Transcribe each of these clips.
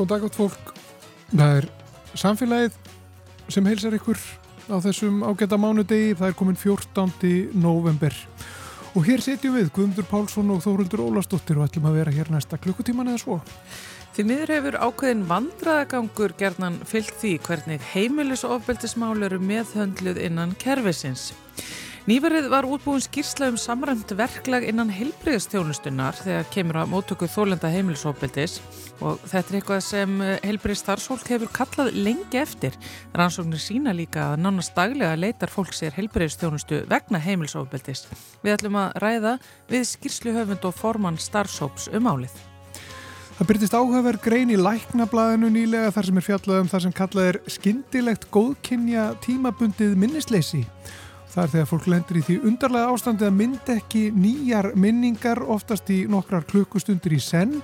Góð dag átt fólk. Það er samfélagið sem heilsar ykkur á þessum ágæta mánudegi. Það er komin 14. november. Og hér setjum við Guðmundur Pálsson og Þóruldur Ólastóttir og ætlum að vera hér næsta klukkutíman eða svo. Því miður hefur ákveðin vandraðagangur gerðnan fyllt því hvernig heimilis og ofbeldismál eru meðhöndluð innan kervisins. Nýverið var útbúin skýrsla um samræmt verklag innan heilbriðstjónustunnar þegar kemur að mótöku þólenda heimilisofbeldis og þetta er eitthvað sem heilbrið starfsfólk hefur kallað lengi eftir. Rannsóknir sína líka að nánast daglega leitar fólk sér heilbriðstjónustu vegna heimilisofbeldis. Við ætlum að ræða við skýrsluhöfund og formann starfsóps um álið. Það byrtist áhugaverð grein í læknablaðinu nýlega þar sem er fjallað um það sem kallað er skindilegt góðkynja tímabundið minnisleysi. Það er þegar fólk lendur í því undarlega ástandi að mynd ekki nýjar minningar oftast í nokkrar klukkustundir í senn,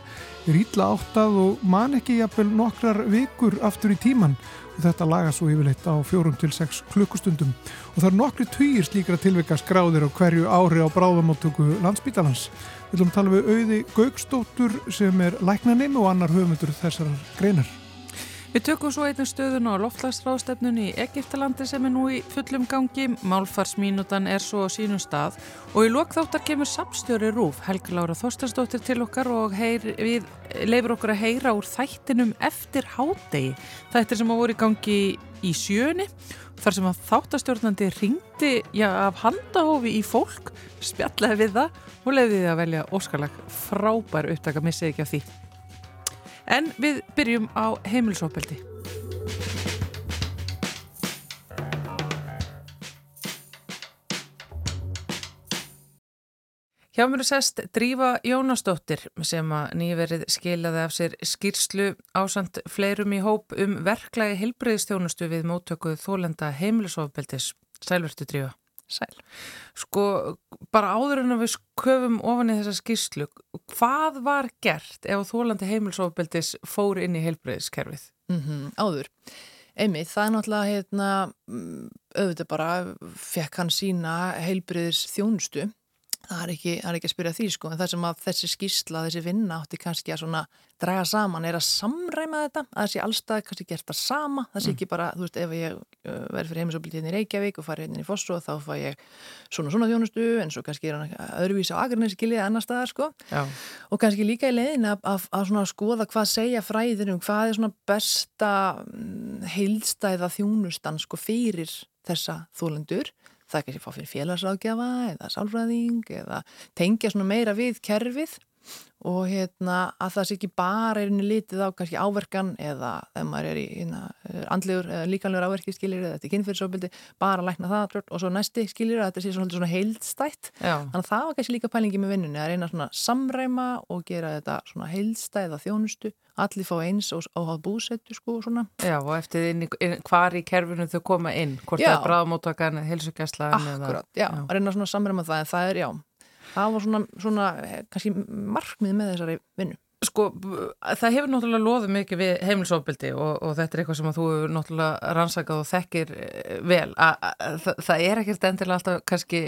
er ítla áttað og man ekki jafnvel nokkrar vikur aftur í tíman og þetta laga svo yfirleitt á fjórum til sex klukkustundum og það er nokkri týjir slíkra tilvika skráðir á hverju ári á bráðamáttöku landsbítalans. Við viljum tala við auði Gaugstóttur sem er læknaninn og annar höfundur þessar greinar. Við tökum svo einnig stöðun á loftlagsráðstefnun í Egiptalandi sem er nú í fullum gangi. Málfarsmínutan er svo á sínum stað og í lokþáttar kemur sapstjóri Rúf, Helga Lára Þorstarsdóttir til okkar og heyr, við leifur okkur að heyra úr þættinum eftir hádegi. Þættir sem á voru í gangi í sjöni þar sem að þáttastjórnandi ringdi já, af handahófi í fólk, spjallaði við það og leiði því að velja óskalag frábær upptaka, missið ekki af því. En við byrjum á heimilsópeldi. Hjá mér er sest Drífa Jónasdóttir sem að nýverið skilaði af sér skýrslu ásand fleirum í hóp um verklagi heilbreyðstjónustu við móttökuð þólenda heimilisofbeldis. Sælvertu Drífa. Sæl. Sko, bara áður en við köfum ofan í þessa skýrslu, hvað var gert ef þólandi heimilsofbeldis fór inn í heilbreyðskerfið? Mm -hmm, áður. Einmitt, það er náttúrulega, hérna, auðvitað bara, fekk hann sína heilbreyðs þjónustu Það er, ekki, það er ekki að spyrja því sko en það sem að þessi skýrsla, þessi vinna átti kannski að svona draga saman er að samræma þetta, að sé allstað kannski gert það sama, það sé ekki bara þú veist ef ég uh, verður fyrir heimisofbildið hérna í Reykjavík og farið hérna í Fossó þá fá ég svona svona þjónustu en svo kannski er hann öðruvísi á Akarnesi skiljiði annar staðar sko. Já. og kannski líka í leiðin að, að, að svona skoða hvað segja fræðinum, hvað er svona besta mm, heilstæða þjónustan sko fyrir þessa þólendur það kannski fá fyrir félagsráðgjafa eða sálfræðing eða tengja svona meira við kerfið og hérna að það sé ekki bara er í litið á kannski áverkan eða þegar maður er í hérna, andlegur eða líkanlegur áverki skilir eða þetta er kynfyrirsóbildi bara lækna það og svo næsti skilir að þetta sé svona, svona heildstætt Já. þannig að það var kannski líka pælingi með vinnunni að reyna svona samræma og gera þetta svona heildstæða þjónustu allir fá eins og áháð búsettu sko svona. Já og eftir inn, inn, hvar í kerfinu þau koma inn hvort Já. það er bráðmóttakan, heilsugjastlan Akkurat, já, að reyna svona samræma það en það er já, það var svona, svona eh, kannski markmið með þessari vinnu. Sko, það hefur náttúrulega loðið mikið við heimilsofbildi og, og þetta er eitthvað sem að þú hefur náttúrulega rannsakað og þekkir eh, vel. A, a, a, það, er ekkert endilega alltaf kannski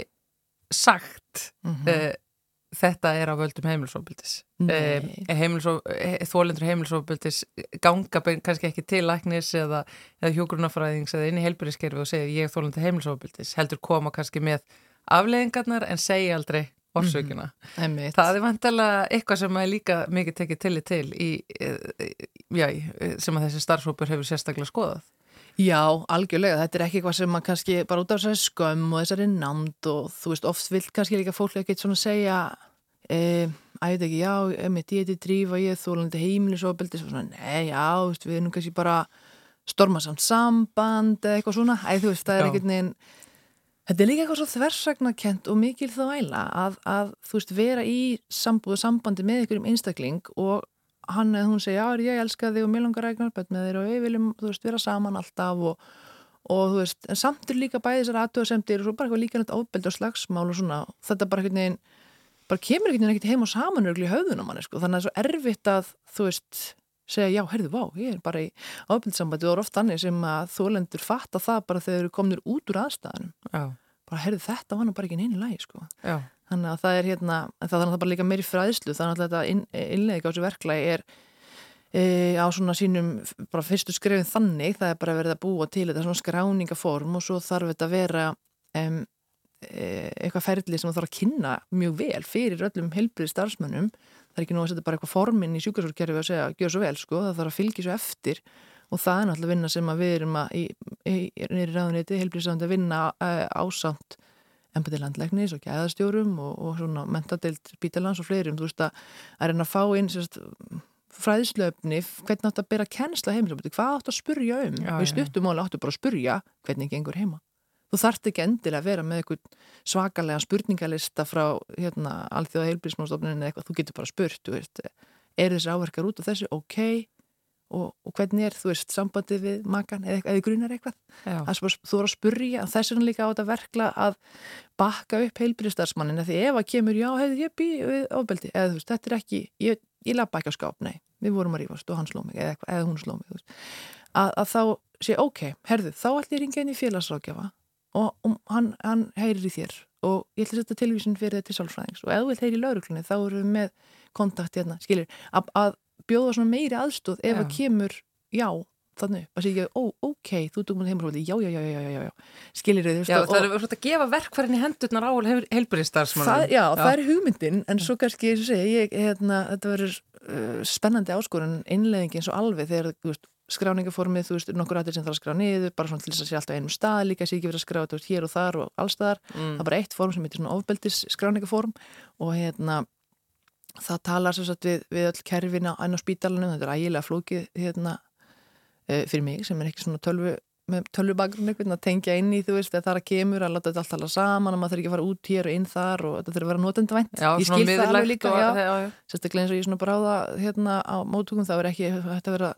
sagt Mm uh, þetta er á völdum heimilsofbildis. Heimilsof, þólendur heimilsofbildis ganga kannski ekki til læknis eða, eða hjógrunafræðings eða inn í heilbyrðiskerfi og segja ég er þólendur heimilsofbildis. Heldur koma kannski með afleðingarnar en segja aldrei orsökuna. Einmitt. Það er vantilega eitthvað sem er líka mikið tekið til í, eh, já, sem að þessi starfsópur hefur sérstaklega skoðað. Já, algjörlega, þetta er ekki eitthvað sem maður kannski bara út af þessari skömm og þessari nánd og þú veist, oft vil kannski líka fólk ekkert svona segja e, veit ekki, já, emitt, ég heiti Drífa, ég er þólandi heimilisofbeldi og svona, nei, já, veist, við erum kannski bara stormasamt samband eða eitthvað svona, æ, þú veist, það er ekkert neginn Þetta er líka eitthvað svo þversaknakent og mikil þá æla að, að þú veist, vera í sambúðu sambandi með ykkur um einstakling og hann eða hún segja, já, ég elska þig og mér langar að eignast börn með þér og við viljum, þú veist, vera saman alltaf og, og þú veist, en samt er líka bæði þessar aðtöðasemdir og svo bara eitthvað líka nætt ábeldi og slagsmál og svona, þetta bara einhvern veginn, bara kemur einhvern veginn ekkert heim og saman örgli í höfðunum manni, sko, þannig að það er svo erfitt að, þú veist, segja, já, heyrðu, vá, ég er bara í ábeldsambandi og er oft þannig sem að þólendur fatta það bara þegar eru komnir út úr aðstæðanum, bara, heyrðu, þetta var nú bara ekki einu lagi, sko. já, Þannig að það er hérna, það er náttúrulega líka meiri fræðslu, þannig að þetta inn, innlega á þessu verklagi er, e, á svona sínum bara fyrstu skrefin þannig, það er bara verið að búa til þetta svona skráningaform og svo þarf þetta að vera um, e, eitthvað ferli sem það þarf að kynna mjög vel fyrir öllum helbriði starfsmönnum. Það er ekki nú að setja bara eitthvað formin í sjúkarsórkerfi og segja, gjör svo vel sko, það þarf að fylgja svo eftir. Og það er náttúrulega vinna sem við erum að í, í, í embati landlegnis og gæðastjórum og, og svona mentadeilt bítalans og fleirum, þú veist að að reyna að fá inn sérst, fræðslöfni, hvernig átt að bera kennsla heimilsaböndi, hvað átt að spurja um? Já, og í stuttumáli áttu bara að spurja hvernig gengur heima. Þú þart ekki endilega að vera með eitthvað svakalega spurningalista frá hérna, allþjóða heilbríðsmálstofnuninu eða eitthvað, þú getur bara spurt, veist, er þessi áverkar út af þessu, ok, og, og hvernig er, þú veist, sambandið við makan eða, eða grunar eitthvað. Bara, þú voru að spurja, þess vegna líka á þetta verkla að bakka upp heilbríðstarfsmannina því ef að kemur, já, hefur ég býð ofbeldi, eða þú veist, þetta er ekki, ég, ég lappa ekki á skáp, nei, við vorum að rífast og hann sló mig eða, eða hún sló mig, að, að þá sé, ok, herðu, þá ætlum ég ringa inn í félagsrákjafa og, og hann, hann heyrir í þér og ég ætla að setja tilvísin fyrir þetta til sálfræðings og ef þú vilt heyri í lauruglunni þá erum við með kontakt hérna, skilir, að, að bjóða svona meiri aðstóð ef það kemur já, þannig, að segja ó, ok, þú tókum það heimurhóli, já, já, já, já, já, já. Skilir þið, þú veist Já, og, það er verið að gefa verkfærin í hendurnar á heilbúriðstarfsmann Já, já, það er hugmyndin, en svo kannski, ég segi, ég, hérna, þetta verður uh, spennandi áskorun, innleggingin svo alveg þegar, þú veist skráningaformið, þú veist, nokkur aðeins sem þarf að skrá niður, bara svona til þess að sé alltaf einum stað líka, sé ekki verið að skrá þetta hér og þar og allstaðar, mm. það er bara eitt form sem heitir svona ofbeldis skráningaform og hérna það talar svo að við, við öll kerfina á spítalunum, þetta er ægilega flókið hérna e, fyrir mig sem er ekki svona tölvu með tölvubagrunni, að tengja inn í þú veist þegar það er að kemur að láta þetta allt tala saman og maður þarf ekki að fara út hér og inn þar og þetta þurfa að vera notendvænt ég skil það alveg líka, já, já, já. sérstaklega eins og ég svona bráða hérna á mótugum það verður ekki þetta vera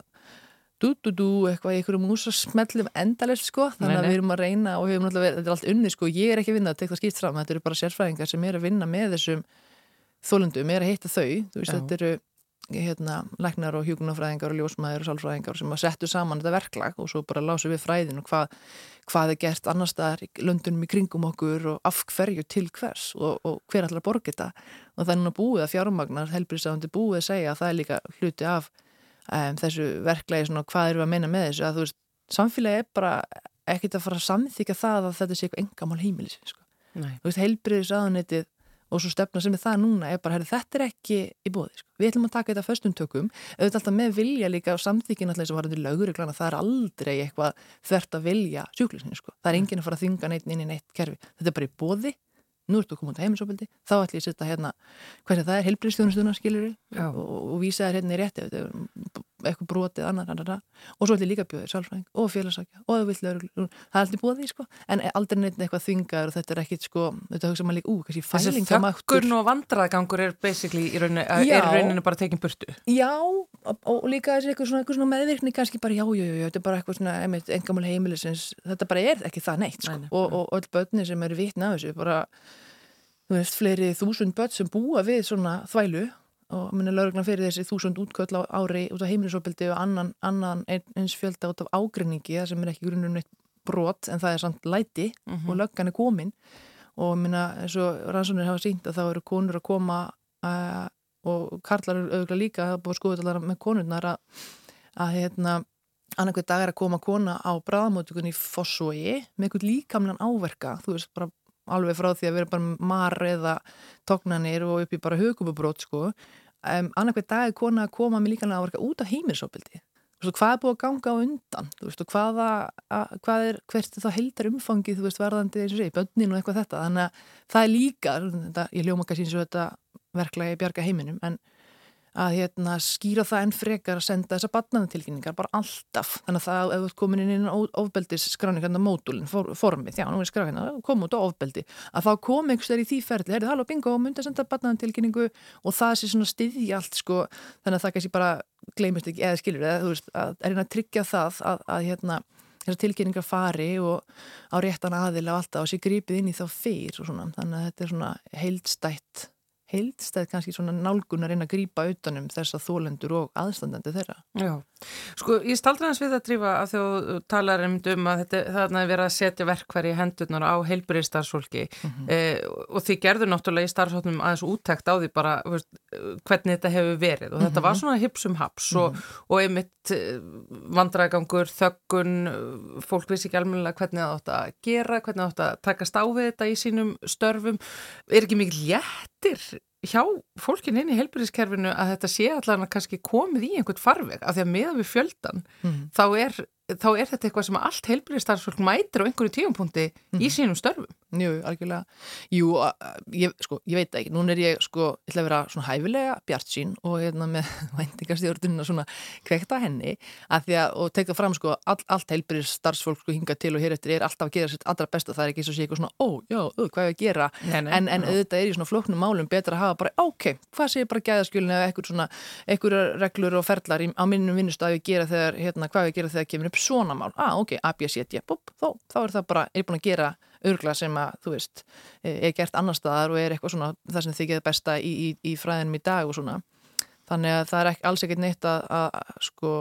dú-dú-dú eitthvað í einhverju músasmellum endalist sko, þannig að við erum að reyna og við erum alltaf, þetta er allt unni sko, ég er ekki að vinna að tekka skipt fram, þetta eru bara sérfræðingar sem er að vinna með þessum þólundum, er að hitta þau, þú veist, Já. þetta eru hérna, læknar og hjúkunafræðingar og ljósmaður og sálfræðingar sem að settu saman þetta verklag og svo bara lásu við fræðin og hvað, hvað er gert annar staðar í löndunum í kringum okkur og af hverju til hvers og, og hver allar borgir þetta og það er núna búið að fjármagnar helbriðsafandi búið að segja að það er líka hluti af um, þessu verklagi svona hvað eru að meina með þessu að þú veist, samfélagi er bara ekkit að fara að samþýka það að þetta sé eitthvað engamál heimilis sko. þú veist, heilbriðis aðunetið og svo stefna sem er það núna er bara, herri, þetta er ekki í bóði, sko. við ætlum að taka þetta förstum tökum, auðvitað alltaf með vilja líka og samþýkin alltaf sem var undir lögureglana það er aldrei eitthvað þvert að vilja sjúklisni, sko. það er enginn að fara að þynga neitt inn í neitt kerfi, þetta er bara í bóði nú ertu að koma út á heimisofbildi, þá ætlum ég að setja hérna, hvernig það er heilbristjónustuna skiljur og, og, og vísa þér hérna í rétti eitthvað brotið, annar, annar, annar og svo ætlum ég líka að bjóða þér sálfræðing og félagsakja og það er alltaf búið því sko. En aldrei neitt eitthvað þvingar og þetta er ekkit sko, þetta hugsa maður líka, ú, kannski fælingamáttur Þessi þökkurn og vandraðgangur er basically í rauninu, er rauninu bara tekinn burtu. Já, og, og líka þessi eitthvað svona, svona meðvirkni kannski bara já, já, já, þetta er bara eitthvað svona engamál heimilisins, þetta bara er ekki það neitt sko. Nei, og, og öll börni sem eru vitna af þessu bara þú veist, fleiri þúsund börn sem búa við svona þvælu og minna lauruglan fyrir þessi þúsund útköll á ári út af heimilisopildi og annan, annan eins fjölda út af ágrinningi það sem er ekki grunnum neitt brot en það er samt læti mm -hmm. og löggan er komin og minna eins og rannsónir hafa sínt að þá eru konur að koma uh, og karlar eru auðvitað líka það er búin þetta með konurnar að, að hérna annarkveð dag er að koma kona á bráðamótugunni í Fossói með eitthvað líkamlan áverka þú veist bara alveg frá því að vera bara marr eða tóknanir og upp í bara hugububrót sko. Um, annarkveð dag er kona að koma með líka náverka út af heimilisopildi hvað er búið að ganga á undan? Veist, hvaða, að, hvað er, hvert er þá heldar umfangið veist verðandi eins bönnin og eitthvað þetta? Þannig að það er líka, þetta, ég ljóma að síns og þetta verklega í bjarga heiminum en að hérna, skýra það enn frekar að senda þessa batnaðantilkynningar bara alltaf, þannig að það ert komin inn í ofbeldis skráning hérna módulin for, formið, já, nú er skráning hérna, koma út á ofbeldi, að þá kom einhvers þegar í því ferli, heyrðu, halló, bingo, myndi að senda batnaðantilkynningu og það sé svona stiði allt, sko, þannig að það kannski bara gleymist ekki, eða skilur, eða þú veist að er hérna að tryggja það að, að hérna þessar tilkynningar fari og á réttan aðila og alltaf og sé grípið inn í þá fyrr og svona, þannig að þetta er svona heildstætt heildstæð kannski svona nálgunar inn að grýpa utanum þess að þólendur og aðstandandi þeirra. Já, Sko, ég staldra hans við að drífa að þú talar um að þetta, þarna er verið að setja verkværi í hendurnar á heilbyrði starfsfólki mm -hmm. eh, og því gerður náttúrulega í starfsfólknum aðeins úttækt á því bara veist, hvernig þetta hefur verið og mm -hmm. þetta var svona hipsum haps mm -hmm. og, og einmitt eh, vandrægangur, þöggun, fólk vissi ekki almenna hvernig það átt að gera, hvernig það átt að taka stáfið þetta í sínum störfum. Er ekki mikið léttir hjá fólkin inn í helbyrðiskerfinu að þetta sé allavega kannski komið í einhvern farveg af því að meðan við fjöldan mm. þá er þá er þetta eitthvað sem allt heilbyrðistarfsfólk mætir á einhverju tíumpunkti mm. í mhm. sínum störfum. Jú, algjörlega. Jú, ég, sko, ég veit ekki, nún er ég sko, ég ætla að vera svona hæfilega bjart sín og hérna með væntingastjórnuna svona kvekta henni að því að, og tekta fram sko, all, allt heilbyrðistarfsfólk sko hinga til og hér eftir er alltaf að gera sitt allra besta, það er ekki svo sé eitthvað svona, ó, já, ö, hvað er að gera, nei, nei, en, en auðvitað er í svona flóknum málum betra að hafa bara, ok, hvað sé bara gæðaskjölinu eða eitthvað svona, eitthvað reglur og ferlar í, á minnum vinnustaf að gera þegar, hérna, hvað að gera þegar kemur upp svona mál, ah ok, A, B, C, D, búp, þá, þá er það bara, er búin að gera örgla sem að, þú veist, e, er gert annar staðar og er eitthvað svona það sem þykir besta í, í, í fræðinum í dag og svona. Þannig að það er ekki, alls ekkert neitt að, að sko,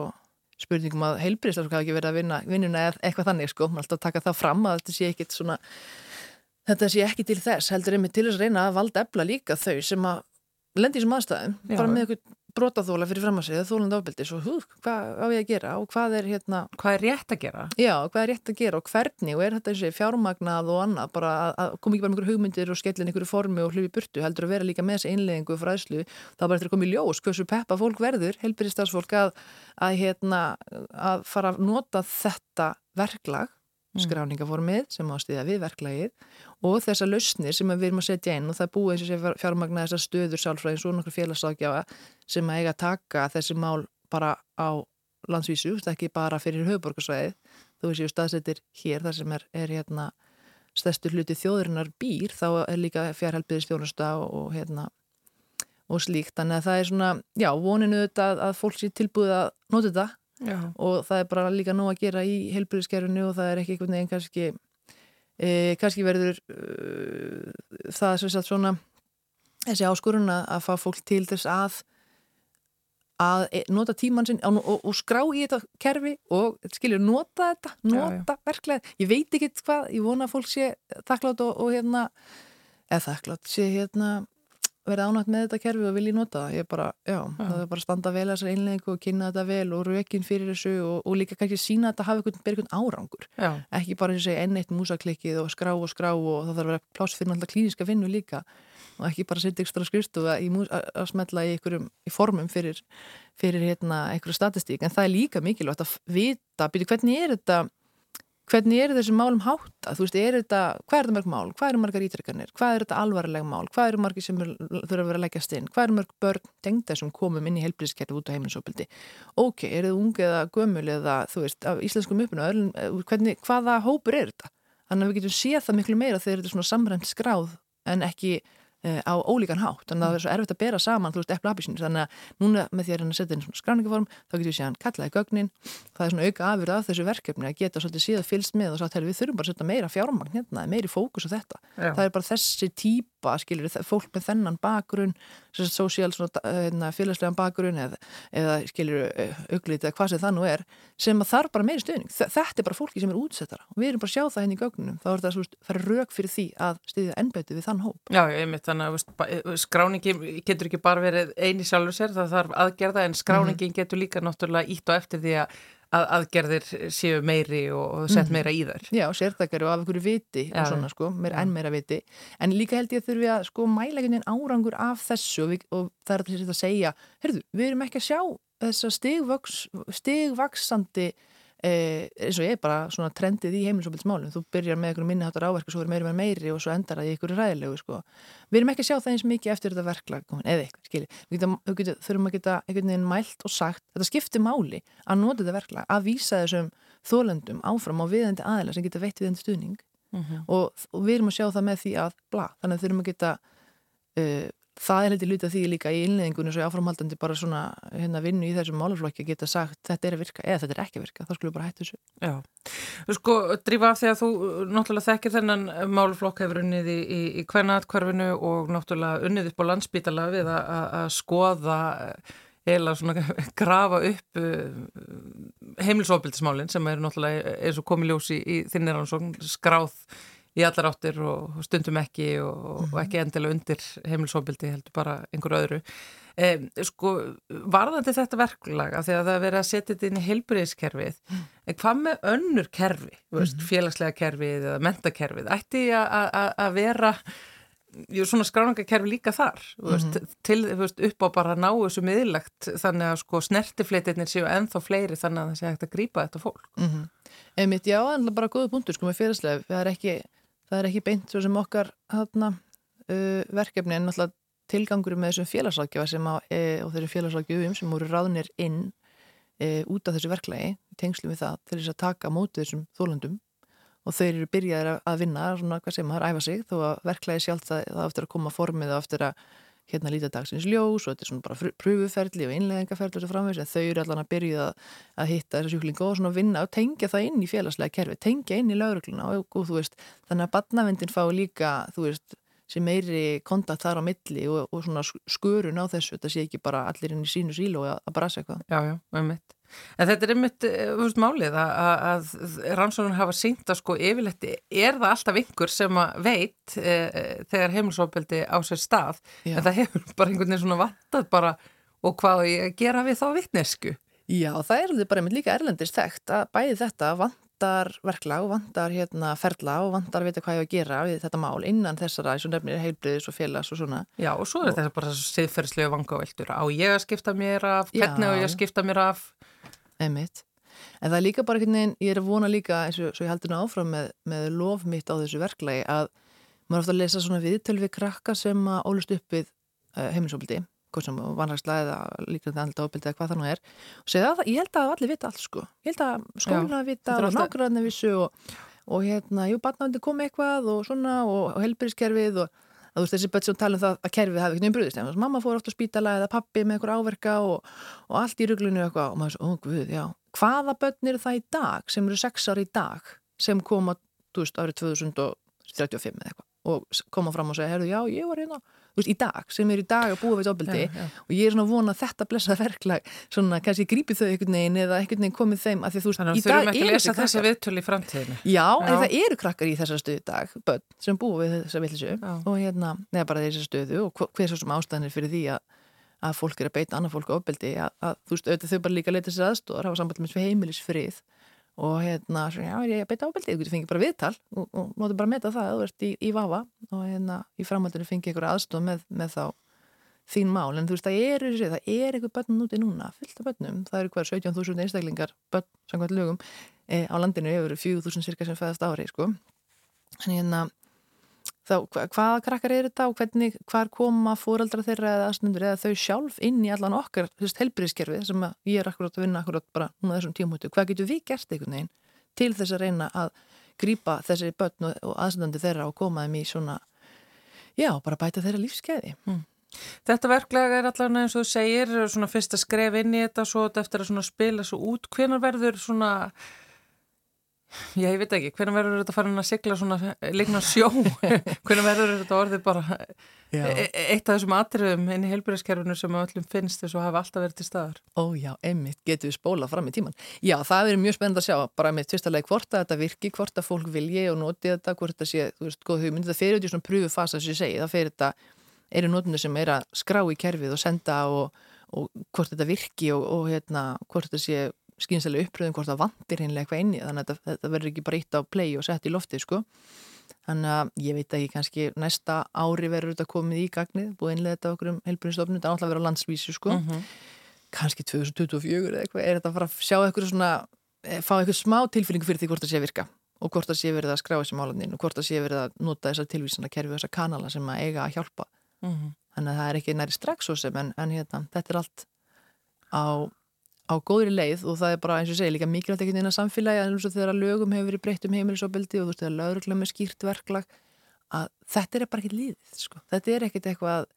spurningum að heilbrist að það ekki verið að vinna vinnuna eða eitthvað þannig, sko, maður alltaf taka það fram að þetta sé ekkit svona, þetta sé ekki til þess, heldur einmitt til þess að reyna að valda ebla líka þau sem að lendi í þessum aðstæðum, bara með eitthvað brotaþóla fyrir fram að segja, þólandi ábyldi svo hú, hvað á ég að gera og hvað er hérna hvað er rétt að gera? Já, hvað er rétt að gera og hvernig og er þetta þessi fjármagnað og annað, bara að koma ekki bara með einhverju hugmyndir og skellin einhverju formi og hlufi burtu, heldur að vera líka með þessi einlegingu og fræðslu, þá bara þetta er komið ljós hversu peppa fólk verður, helbyristafsfólk að, að hérna að fara að nota þetta verklag. Skráningaformið sem ástiða við verklagið og þessar lausnir sem við erum að setja inn og það er búið eins og sé fjármagna þessar stöður sálfræðins og nokkur félagsákjafa sem að eiga að taka þessi mál bara á landsvísu, þetta ekki bara fyrir höfuborgarsvæðið, þú veist ég staðsettir hér þar sem er, er hérna stærstur hluti þjóðurinnar býr þá er líka fjárhelpiðistjónusta og, hérna og slíkt, þannig að það er svona já, voninu þetta að fólk sé tilbúið að nota þetta Já. og það er bara líka nóg að gera í heilbyrðiskerfinu og það er ekki einhvern veginn kannski e, kannski verður uh, það sem sagt svona þessi áskorun að fá fólk til þess að að e, nota tímann sinn og, og, og skrá í þetta kerfi og skiljur nota þetta, nota verklega ég veit ekki hvað, ég vona að fólk sé þakklátt og, og hérna eða þakklátt sé hérna verið ánægt með þetta kerfi og vilji nota það ég bara, já, já. það er bara að standa vel þessar einlegingu og kynna þetta vel og rökin fyrir þessu og, og líka kannski sína að þetta hafi einhvern árangur, já. ekki bara segja enneitt músaklikkið og skrá og skrá og það þarf að vera pláss fyrir alltaf klíniska vinnu líka og ekki bara setja ekstra skristu að smetla í, í formum fyrir, fyrir hérna, einhverju statistík en það er líka mikilvægt að vita, byrju hvernig er þetta hvernig er þessum málum hátta, þú veist, er þetta, hvað er þetta mörg mál, hvað eru margar ítrekkanir, hvað er þetta alvarleg mál, hvað eru margir sem þurfa að vera að leggjast inn, hvað eru mörg börn tengda sem komum inn í heilbríðskerfi út á heimilisopildi, ok, er þetta ungi eða gömul eða, þú veist, af íslenskum uppinu, hvernig, hvaða hópur er þetta? Þannig að við getum séð það miklu meira þegar þetta er svona samrænt skráð en ekki Eh, á ólíkan hátt, þannig að það er svo erfitt að bera saman veist, eppla aðbísinu, þannig að núna með því að að setja inn svona skráningaform, þá getur við séðan kallaði gögnin, það er svona auka afur af þessu verkefni að geta svolítið síðan fylst með og sagt, við þurfum bara að setja meira fjármagn hérna, meiri fókus á þetta, Já. það er bara þessi típa, skilir, fólk með þennan bakgrunn, sosiál hérna, félagslegan bakgrunn eða, eða skilir, auglít eða hvað sem það nú er, sem að þarf bara meiri stöðning, þetta er bara fólki sem er útsettara og við erum bara að sjá það henni hérna í gögnum, þá er það, það er rauk fyrir því að stiðja ennbæti við þann hóp. Já, ég mitt þannig að eh, skráningi getur ekki bara verið eini sjálfur sér, það þarf aðgerða en skráningin mm -hmm. getur líka náttúrulega ítt og eftir því að að aðgerðir séu meiri og sett mhm. meira í þær. Já, sértakari og af einhverju viti Já, og svona sko, meir enn meira viti en líka held ég að þurfi að sko mæla einhvern veginn árangur af þessu og, við, og það er að segja, heyrðu, við erum ekki að sjá þessa stigvaksandi Eh, eins og ég er bara svona trendið í heimilisofbilsmálum þú byrjar með einhverju minniháttar áverku svo er meiri með meiri og svo endar það í einhverju ræðilegu sko. við erum ekki að sjá það eins mikið eftir þetta verklag eða eitthvað, skilji við þurfum að geta einhvern veginn mælt og sagt þetta skiptir máli að nota þetta verklag að vísa þessum þólendum áfram á viðendi aðeila sem geta veitt viðendi stuðning mm -hmm. og, og við erum að sjá það með því að bla, þannig að þurfum að geta uh, það er heldur lítið því líka í innleðingunni svo áframhaldandi bara svona hérna vinnu í þessum málaflokki að geta sagt þetta er að virka eða þetta er ekki að virka, þá skulum við bara hættu þessu. Já, þú sko, drífa af því að þú náttúrulega þekkir þennan málaflokk hefur unnið í, í, í hvernat hverfinu og náttúrulega unnið upp á landsbítala við að skoða eila svona grafa upp uh, heimilsofbildismálinn sem eru náttúrulega eins og komið ljósi í, í þinnir í allar áttir og stundum ekki og, mm -hmm. og mhm. ekki endilega undir heimilsofbildi heldur bara einhver öðru eh, sko varðandi þetta verklag af því að það er verið að setja þetta inn í heilbriðiskerfið mm. en hvað með önnur kerfi, mm -hmm. félagslega kerfið eða mentakerfið, ætti að vera jú, svona skráningakerfi líka þar mm -hmm. veist, til veist, upp á bara ná þessu miðlagt þannig að sko snertifleitirnir séu ennþá fleiri þannig að það sé hægt að grýpa þetta fólk -hmm. Einmitt, já, en bara góða punktur sko með félagslega, það er ekki það er ekki beint svo sem okkar hana, uh, verkefni en náttúrulega tilgangur með þessum félagsákjafa sem á, e, og þeirri félagsákjafum sem voru ráðnir inn e, út af þessu verklagi, tengslu við það til þess að taka mótið þessum þólandum og þau eru byrjaðir að vinna svona hvað sem maður æfa sig þó að verklæði sjálf það, það aftur að koma formið og aftur að hérna líta dagsins ljós og þetta er svona bara pröfuferli og innleðingaferli og framvegs en þau eru allan að byrja að, að hitta þessa sjúklinga og svona vinna og tengja það inn í félagslega kerfi, tengja inn í laurugluna og, og þú veist, þannig að badnavendin fá líka, þú veist, sem meiri kontakt þar á milli og, og svona skurun á þessu, þetta sé ekki bara allir inn í sínu sílu og að brasa eitthvað. Já, já, með mitt. En þetta er einmitt, þú veist, málið að, að rannsóknun hafa syngt að sko yfirleitt er það alltaf yngur sem að veit e, e, þegar heimilsópildi á sér stað, Já. en það hefur bara einhvern veginn svona vattat bara og hvað ég gera við þá vittnesku. Já, það er bara einmitt líka erlendist þekkt að bæði þetta vantar verkla og vantar hérna ferla og vantar að vita hvað ég á að gera við þetta mál innan þessara, eins og nefnir heilbriðis og félags og svona. Já, og svo er og... þetta bara siðferðslega vangaveldur. Á ég að skipta mér af, hvernig á ég að skipta mér af Einmitt. En það er líka bara einhvern veginn, ég er að vona líka eins og, ég heldur nú áfram með, með lof mitt á þessu verklagi að maður ofta að lesa svona viðtölu við krakka sem að ólust upp við uh, heimilisofbildi, hvað sem vanrækslega eða líka andla ofbildi eða hvað það nú er og segja að ég held að allir vita allt sko ég held að skóluna vita og nákvæmlega vissu og, og hérna, jú, barnavandi kom eitthvað og svona og, og helbriðskerfið og að þú veist þessi börn sem tala um það að kerfið hafi einhvern veginn brúðist mamma fór ofta á spítala eða pappi með einhver áverka og, og allt í rugglunu og maður svo, ó guð, já. Hvaða börn eru það í dag sem eru sex ári í dag sem koma, þú veist, árið 2035 eða eitthvað og koma fram og segja, herru, já, ég var hérna veist, í dag, sem er í dag að búa við ofbeldi og ég er svona vona að þetta blessað verklag svona, kannski grípi þau einhvern veginn eða einhvern veginn komið þeim að því þú veist, í dag er þessi krakkar. viðtölu í framtíðinu Já, já. en það eru krakkar í þessar stöðu dag börn sem búa við þessa villisu og hérna, neða bara þessar stöðu og hver svo sem ástæðanir fyrir því að að fólk er að beita annað fólk ofbeldi að, að þú veist, auðvitað þau bara líka leita sér aðstóðar hafa samband með heimilisfrið og hérna, já, ég beita ábeldi? Þú fengir bara viðtal og, og nótu bara að meta það þú ert í, í vafa og hérna í framhaldinu fengir ykkur aðstof með, með þá þín mál, en þú veist, það er það er eitthvað börn úti núna, fullt af börnum. Það eru hver 17.000 einstaklingar börn samkvæmt lögum e, á landinu yfir 4.000 cirka sem fæðast ári, sko. En hérna þá hvaða krakkar eru þetta og hvernig, hvar koma fóraldra þeirra eða aðstundur eða þau sjálf inn í allan okkar helbriðskerfið sem ég er akkurát að vinna akkurát bara núna þessum tímhúttu, hvað getur við gert einhvern veginn til þess að reyna að grýpa þessi börn og aðstundu þeirra og koma þeim í svona já, bara bæta þeirra lífskeiði mm. Þetta verklega er allavega eins og þú segir svona fyrst að skref inn í þetta svo eftir að spila svo út, hvernig verður svona Já, ég veit ekki, hvernig verður þetta farin að sigla svona líkna sjó, hvernig verður þetta orðið bara e, e eitt af þessum atriðum inn í heilbúriðskerfinu sem öllum finnst þess að hafa alltaf verið til staðar. Ó já, einmitt, getur við spólað fram í tíman. Já, það er mjög spennend að sjá, bara með tvistalega hvort að þetta virki, hvort að fólk vilji og noti þetta, hvort þetta sé, þú veist, góð hugmynd, það fer út í svona pröfu fasa sem ég segi, það fer þetta, eru notunir sem er að skrá í kerfið og senda og, og hvort þetta virki og, og hérna, hvort þetta sé skynsilega uppröðum hvort það vandir hinnlega eitthvað inni þannig að þetta, þetta verður ekki bara ítt á play og sett í lofti sko þannig að ég veit ekki kannski næsta ári verður þetta komið í gagnið búið einlega þetta okkur um heilbúinstofnum þetta er alltaf að vera landsvísu sko mm -hmm. kannski 2024 eða eitthvað er þetta að fara að sjá eitthvað svona eh, fá eitthvað smá tilfyllingu fyrir því hvort það sé virka og hvort það sé verið að skrá þessi málandin og hvort það sé verið að nota þessar tilvísana kerfi og þessar kanala sem að eiga að hjálpa mm -hmm. þannig að það er ekki næri strax svo sem en, en hérna, þetta er allt á á góðri leið og það er bara eins og segja líka mikilvægt ekkert inn á samfélagi að þegar lögum hefur verið breytt um heimilisofbildi og þú veist þegar lögurlega með skýrt verklag að þetta er bara ekkert líðið sko. þetta er ekkert eitthvað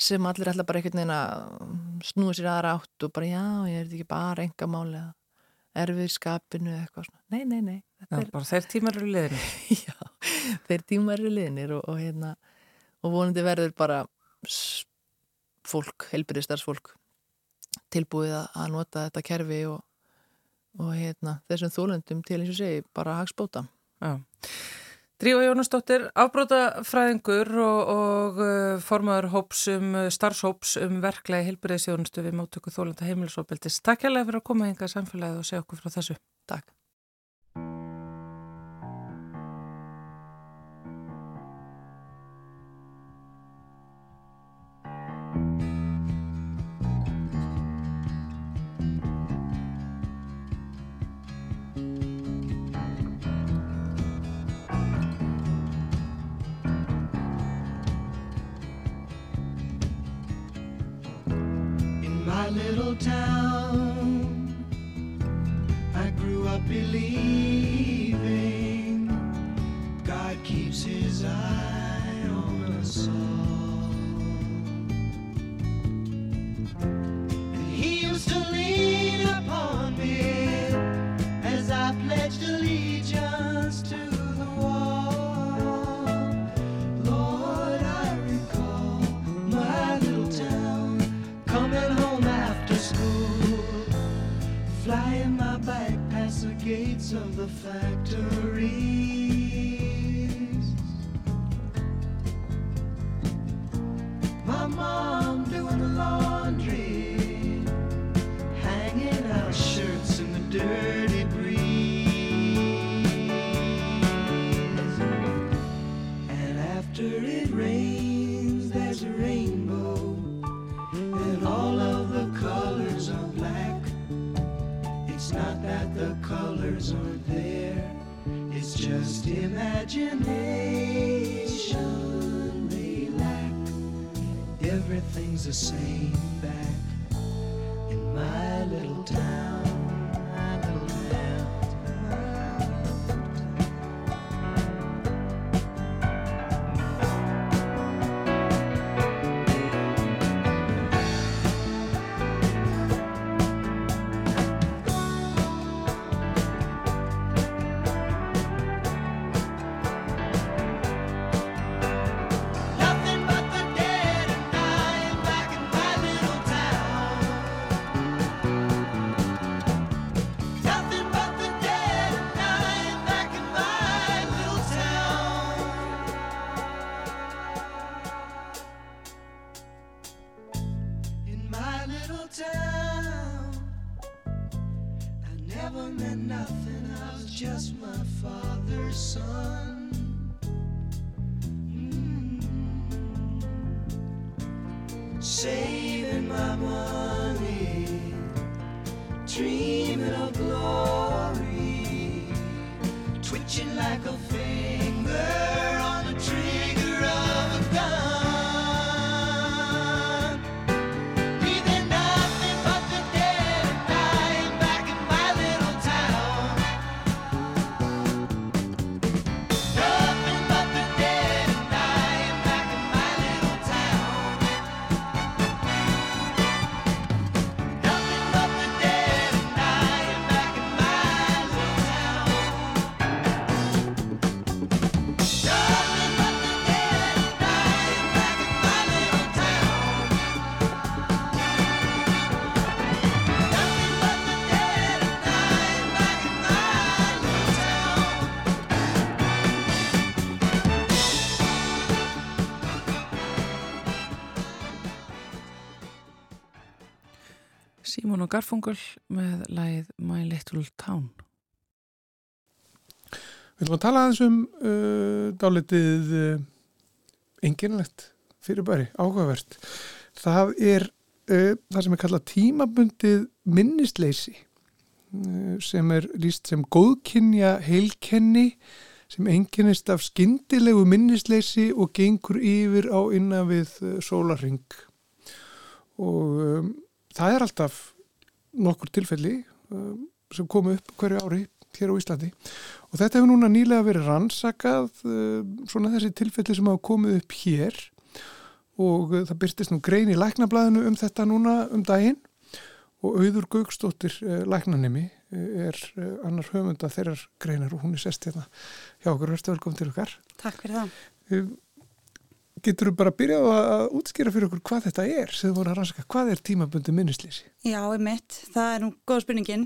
sem allir ætla bara ekkert neina snúið sér aðra átt og bara já ég er ekki bara enga máli að erfið skapinu eitthvað svona nei, nei, nei já, er... bara þeir tímar eru liðinir já, þeir tímar eru liðinir og, og, hérna, og vonandi verður bara fólk, helbriðstarsfólk tilbúið að nota þetta kerfi og, og hérna, þessum þólundum til eins og segi bara hagspóta. Já. Drífa Jónasdóttir, afbrótafræðingur og, og uh, formadur hópsum, starfshóps um verklega hilbyrðisjónustu við móttöku þólanda heimilisofbeldis. Takk hérlega fyrir að koma hingað samfélagið og segja okkur frá þessu. Takk. Little town. the fact og Garfungal með lagið My Little Town. Við ætlum að tala aðeins um uh, dálitið uh, enginlegt fyrirbæri, áhugavert. Það er uh, það sem er kallað tímabundið minnisleysi uh, sem er líst sem góðkynja heilkenni sem enginnist af skyndilegu minnisleysi og gengur yfir á innan við uh, sólarring. Og um, það er alltaf nokkur tilfelli um, sem komu upp hverju ári hér á Íslandi. Og þetta hefur núna nýlega verið rannsakað uh, svona þessi tilfelli sem hafa komið upp hér. Og uh, það byrstist nú grein í læknablaðinu um þetta núna um daginn. Og auður Gaukstóttir uh, læknanemi uh, er uh, annar höfunda þeirrar greinar og hún er sest hérna hjá okkur, verður velkom til okkar. Takk fyrir það. Getur þú bara byrjað að útskýra fyrir okkur hvað þetta er sem voru að rannsaka, hvað er tímabundi minnisleysi? Já, ég mitt, það er nú góð spurningin.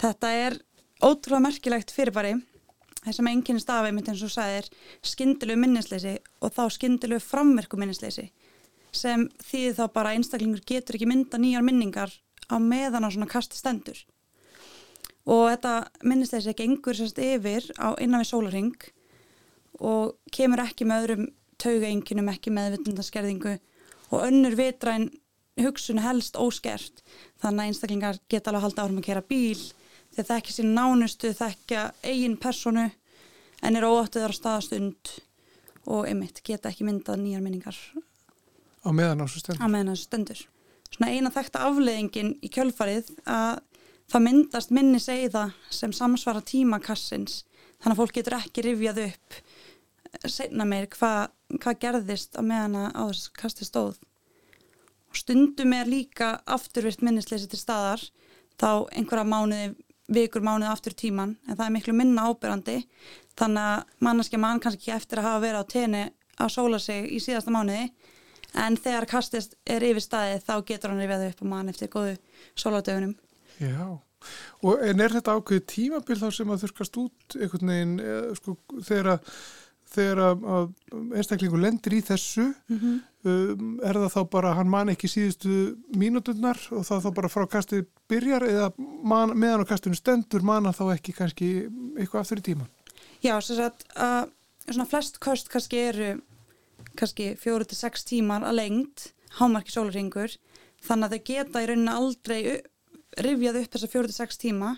Þetta er ótrúlega merkilegt fyrirbæri það sem enginn stafi mitt eins og sæðir skindilegu minnisleysi og þá skindilegu framverku minnisleysi sem þýðir þá bara einstaklingur getur ekki mynda nýjar minningar á meðan á svona kasti stendur og þetta minnisleysi ekki engur sérst yfir á innan við sólaring og kemur ekki með öðrum taugaenginum, ekki með vitundarskerðingu og önnur vitræn hugsun helst óskert þannig að einstaklingar geta alveg að halda árum að kera bíl þeir þekkja sín nánustu, þekkja eigin personu en er óáttuðar á staðastund og einmitt geta ekki myndað nýjar minningar á meðan þessu stendur. á meðan þessu stendur. Svona eina þekta afleðingin í kjölfarið að það myndast minni segða sem samsvara tímakassins þannig að fólk getur ekki rifjað upp segna meir hvað hva gerðist á meðan að á þessu kasti stóð. Og stundum er líka afturvirt minnisleysi til staðar þá einhverja mánuði vikur mánuð aftur tíman en það er miklu minna ábyrrandi þannig að manneskja mann kannski ekki eftir að hafa verið á tenni að sóla sig í síðasta mánuði en þegar kastist er yfir staðið þá getur hann rifjað upp á mann eftir góðu sóladögunum. Já, og en er þetta ákveðið tímabil þá sem að þurkast út einhvern veginn sko, þegar að þegar að einstaklingu lendir í þessu mm -hmm. um, er það þá bara hann man ekki síðustu mínuturnar og það þá bara frá kastið byrjar eða man, meðan á kastinu stendur mana þá ekki kannski eitthvað aftur í tíman? Já, svo að svona flest kost kannski eru kannski fjóru til sex tímar að lengt, hámarki sólurringur þannig að þau geta í rauninu aldrei rifjað upp þessa fjóru til sex tíma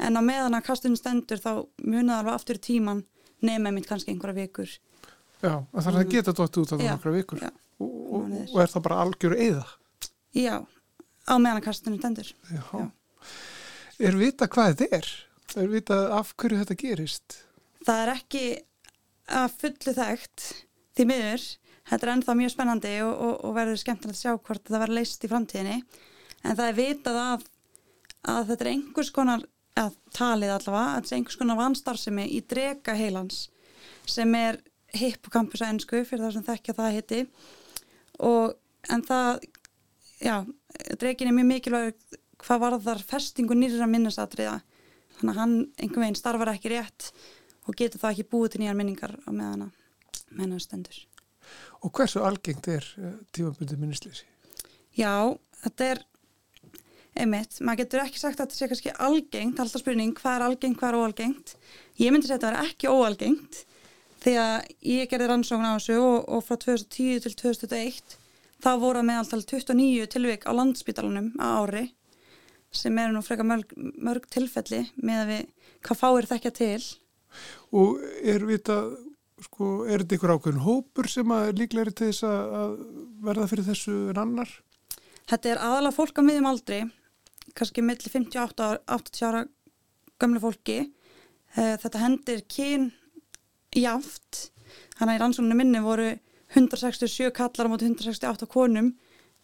en á meðan að kastinu stendur þá munaðar alveg aftur í tíman nema mitt kannski einhverja vikur Já, þannig að það mm. geta dótt út á einhverja vikur já, og, og, og er það bara algjöru eða? Já, á meðanakastunum tendur Já. já Er vita hvað þetta er? Er vita af hverju þetta gerist? Það er ekki að fullu þekkt því miður, þetta er ennþá mjög spennandi og, og verður skemmtilegt að sjá hvort það verður leist í framtíðinni en það er vitað að, að þetta er einhvers konar að talið allavega, að þetta er einhvers konar vanstarfsemi í drega heilans sem er hippocampus að ennsku fyrir það sem þekkja það heiti og en það já, dregin er mjög mikilvæg hvað varðar festingu nýra minnesatriða þannig að hann einhver veginn starfar ekki rétt og getur það ekki búið til nýjar minningar á meðana mennastendur Og hversu algengt er eh, tímabundu minnisleysi? Já, þetta er einmitt, maður getur ekki sagt að þetta sé kannski algengt, alltaf spurning hvað er algengt, hvað er óalgengt? Ég myndi að þetta er ekki óalgengt því að ég gerði rannsókn á þessu og, og frá 2010 til 2021 þá voru meðaltal 29 tilvík á landsbítalunum á ári sem eru nú freka mörg, mörg tilfelli með að við hvað fáir þekkja til. Og er vita sko, er þetta ykkur ákveðin hópur sem að líklega er til þess að verða fyrir þessu en annar? Þetta er aðalega fólk á miðjum aldri kannski millir 58 ára gömlu fólki. Eh, þetta hendir kyn jáft þannig að í rannsókninu minni voru 167 kallar á móti 168 konum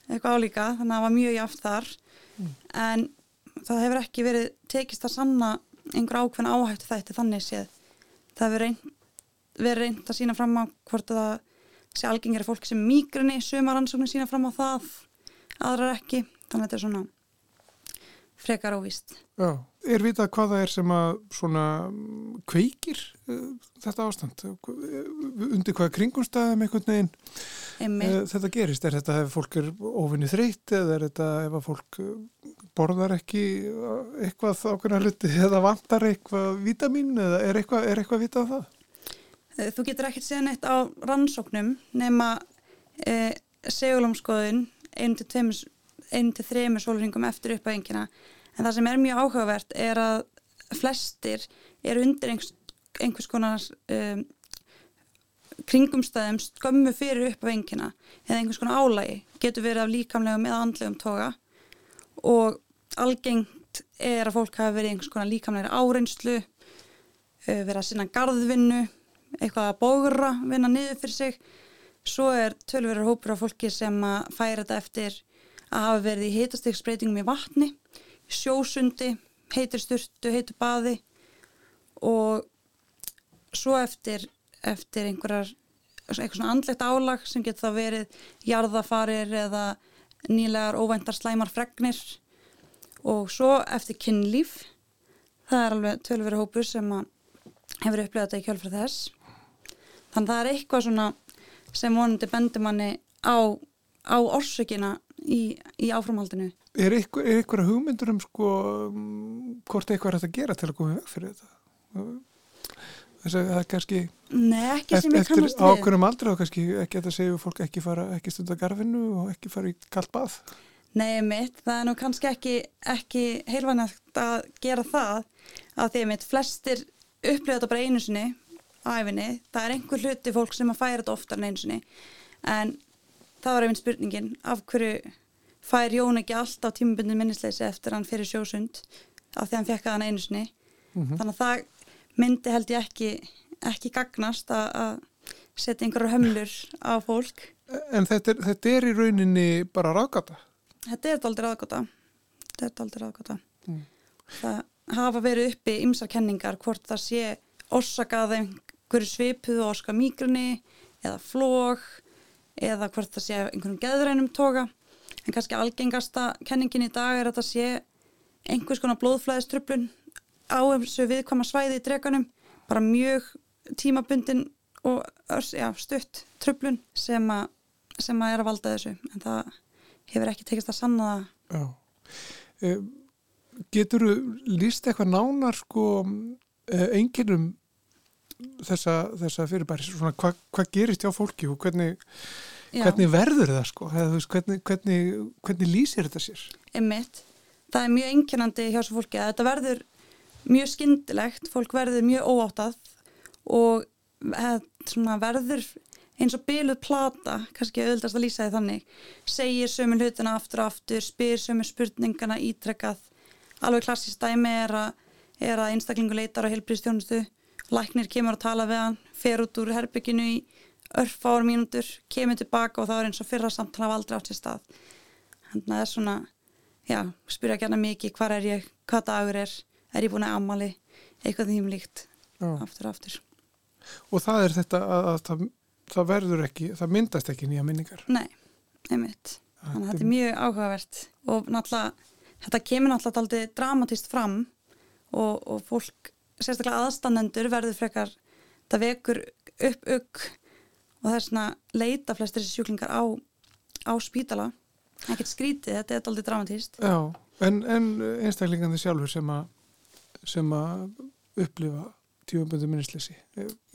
eitthvað álíka þannig að það var mjög jáft þar. Mm. en það hefur ekki verið tekist að sanna einhver ákveðin áhættu þætti þannig séð. Það hefur reynd, verið reynd að sína fram á hvort að það sé algengir fólk sem mýgrinni sumar rannsókninu sína fram á það aðrar ekki. Þannig að þetta er svona frekar óvist. Já, er vitað hvað það er sem að svona kveikir uh, þetta ástand? Undir hvaða kringumstæðum einhvern veginn uh, þetta gerist? Er þetta ef fólk er ofinni þreytt eða er þetta ef að fólk eh, borðar ekki eitthvað ákveðna hluti eða vantar eitthvað vítamin eða er eitthvað, er eitthvað vitað það? Þú getur ekkert séð neitt á rannsóknum nema eh, segulomskoðun einu til tveimur einn til þrejum sólringum eftir uppæðingina en það sem er mjög áhugavert er að flestir eru undir einhvers, einhvers konar um, kringumstæðum skömmu fyrir uppæðingina eða einhvers konar álægi getur verið af líkamlegum eða andlegum toga. Og algengt er að fólk hafa verið einhvers konar líkamlegri áreynslu uh, verið að sinna gardvinnu eitthvað að bógra, vinna niður fyrir sig. Svo er tölverður hópur af fólki sem að færa þetta eftir að hafa verið í heitastegsbreytingum í vatni, sjósundi, heitur styrtu, heitur baði og svo eftir, eftir einhverjar eitthvað svona andlegt álag sem getur þá verið jarðafarir eða nýlegar óvæntar slæmar fregnir. Og svo eftir kynlíf það er alveg tölveri hópur sem hefur upplegað þetta í kjölfra þess. Þannig að það er eitthvað svona sem vonandi bendur manni á, á orsökina í, í áframhaldinu? Er ykkur, er ykkur hugmyndur um sko um, hvort eitthvað er hægt að gera til að koma veg fyrir þetta? Þess að það er kannski Nei, ekki sem eftir, ég eftir kannast við. ákveðnum aldrei og kannski ekki að segja fólk ekki fara, ekki stunda garfinu og ekki fara í kallt bað. Nei, mitt, það er nú kannski ekki, ekki heilvanægt að gera það að því að mitt flestir upplifa þetta bara einu sinni æfinni, það er einhver hluti fólk sem að færa þetta oftar en einu sinni. En það var einmitt spurningin af hverju fær Jón ekki alltaf tímabundin minnisleysi eftir hann fyrir sjósund af því hann fekk að hann einu sinni þannig að það myndi held ég ekki ekki gagnast að setja einhverjar hömlur á fólk En þetta er, þetta er í rauninni bara ráðgata. Þetta er daldir aðgóta. Þetta er daldir aðgóta. Mm. Það hafa verið uppi ymsar kenningar hvort það sé orsakað einhverju svipuðu orska mígrunni eða flóg eða hvort það sé einhverjum geðrænum toga. En kannski algengasta kenningin í dag er að það sé einhvers konar blóðflæðiströflun á þessu viðkvæma svæði í dreganum. Bara mjög tímabundin og já, stutt tröflun sem, a, sem að er að valda þessu. En það hefur ekki tekist að sanna það. Já. Eh, Getur þú líst eitthvað nánar sko enginum þessa, þessa fyrirbæri, svona hvað hva gerist hjá fólki og hvernig, hvernig verður það sko, eða veist, hvernig, hvernig, hvernig lýsir þetta sér? Einmitt. Það er mjög einkennandi hjá svo fólki að þetta verður mjög skyndilegt, fólk verður mjög óáttað og svona verður eins og byluð plata, kannski auðvitaðst að lýsa því þannig, segir sömu hlutina aftur og aftur, spyr sömu spurningana ítrekkað, alveg klassist dæmi er að, er að einstaklingu leitar á heilbríðstjónustu, læknir kemur að tala við hann, fer út úr herbygginu í örfár mínútur, kemur tilbaka og þá er eins og fyrra samtala hafa aldrei átt sér stað. Þannig að það er svona, já, spyrja gæna mikið, hvar er ég, hvað dagur er, er ég búin að ammali, eitthvað því um líkt, aftur og aftur. Og það er þetta að, að það, það verður ekki, það myndast ekki nýja minningar. Nei, einmitt. Þannig að þetta er mjög áhugavert og náttúrulega, þetta kemur náttúrulega aldrei dramatist fram og, og fólk, sérstaklega aðstannendur verður frekar, það vekur upp ugg og það er svona leita flestir sjúklingar á, á spítala, ekkert skrítið, þetta er aldrei dramatist. Já, en, en einstaklingandi sjálfur sem að sem að upplifa tífamböndu minnisleysi,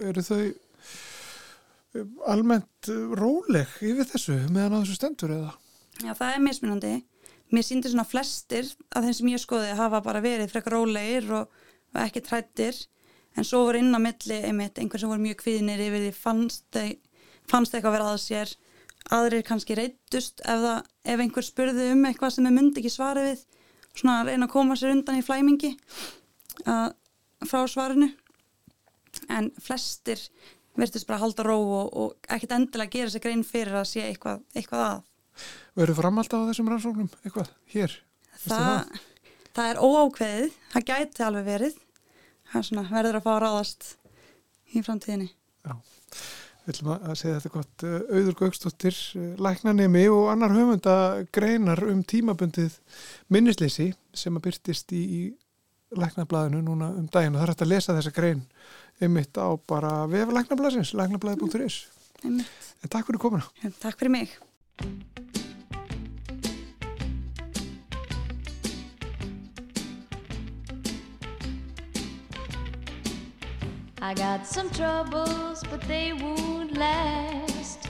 eru þau eh, almennt róleg yfir þessu meðan á þessu stendur eða? Já, það er mismunandi. Mér síndi svona flestir að þeim sem ég skoði hafa bara verið frekar rólegir og, og ekki trættir en svo voru inn á milli einmitt einhver sem voru mjög kvíðinir yfir því fannst, þau, fannst eitthvað vera að sér. Aðrir kannski reytust ef, það, ef einhver spurði um eitthvað sem er myndi ekki svarið við. Svona að reyna að koma sér undan í flæmingi að, frá svarinu. En flestir verðist bara að halda ró og, og ekkit endilega gera sér grein fyrir að sé eitthvað, eitthvað að. Verður framhald á þessum rannsóknum eitthvað hér? Veistu það, það er óákveðið, það gæti alveg verið. Það er svona, verður að fá að ráðast í framtíðinni. Já, við ætlum að segja þetta gott eh, Auður Gaukstóttir, læknanemi og annar höfunda greinar um tímabundið minnisleysi sem að byrtist í, í læknablaðinu núna um daginn. Og það er hægt að lesa þessa grein einmitt á bara vef læknablaðsins, læknablaði.is Einmitt. En takk fyrir komuna. Takk fyrir mig I got some troubles, but they won't last.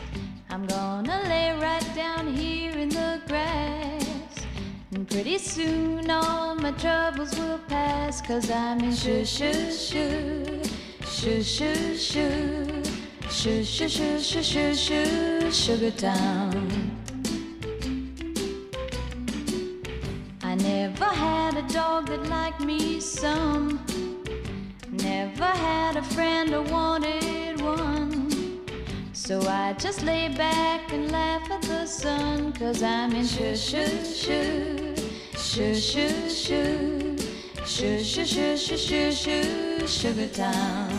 I'm gonna lay right down here in the grass. And pretty soon all my troubles will pass. Cause I'm in shoo shoo shoo, shoo shoo shoo, shoo shoo shoo shoo shoo shoo, Sugar Town. I never had a dog that liked me some. Never had a friend or wanted one. So I just lay back and laugh at the sun. Cause I'm in shoo shoo shoo, shoo shoo shoo, shoo shoo shoo shoo shoo shoo, Sugar Town.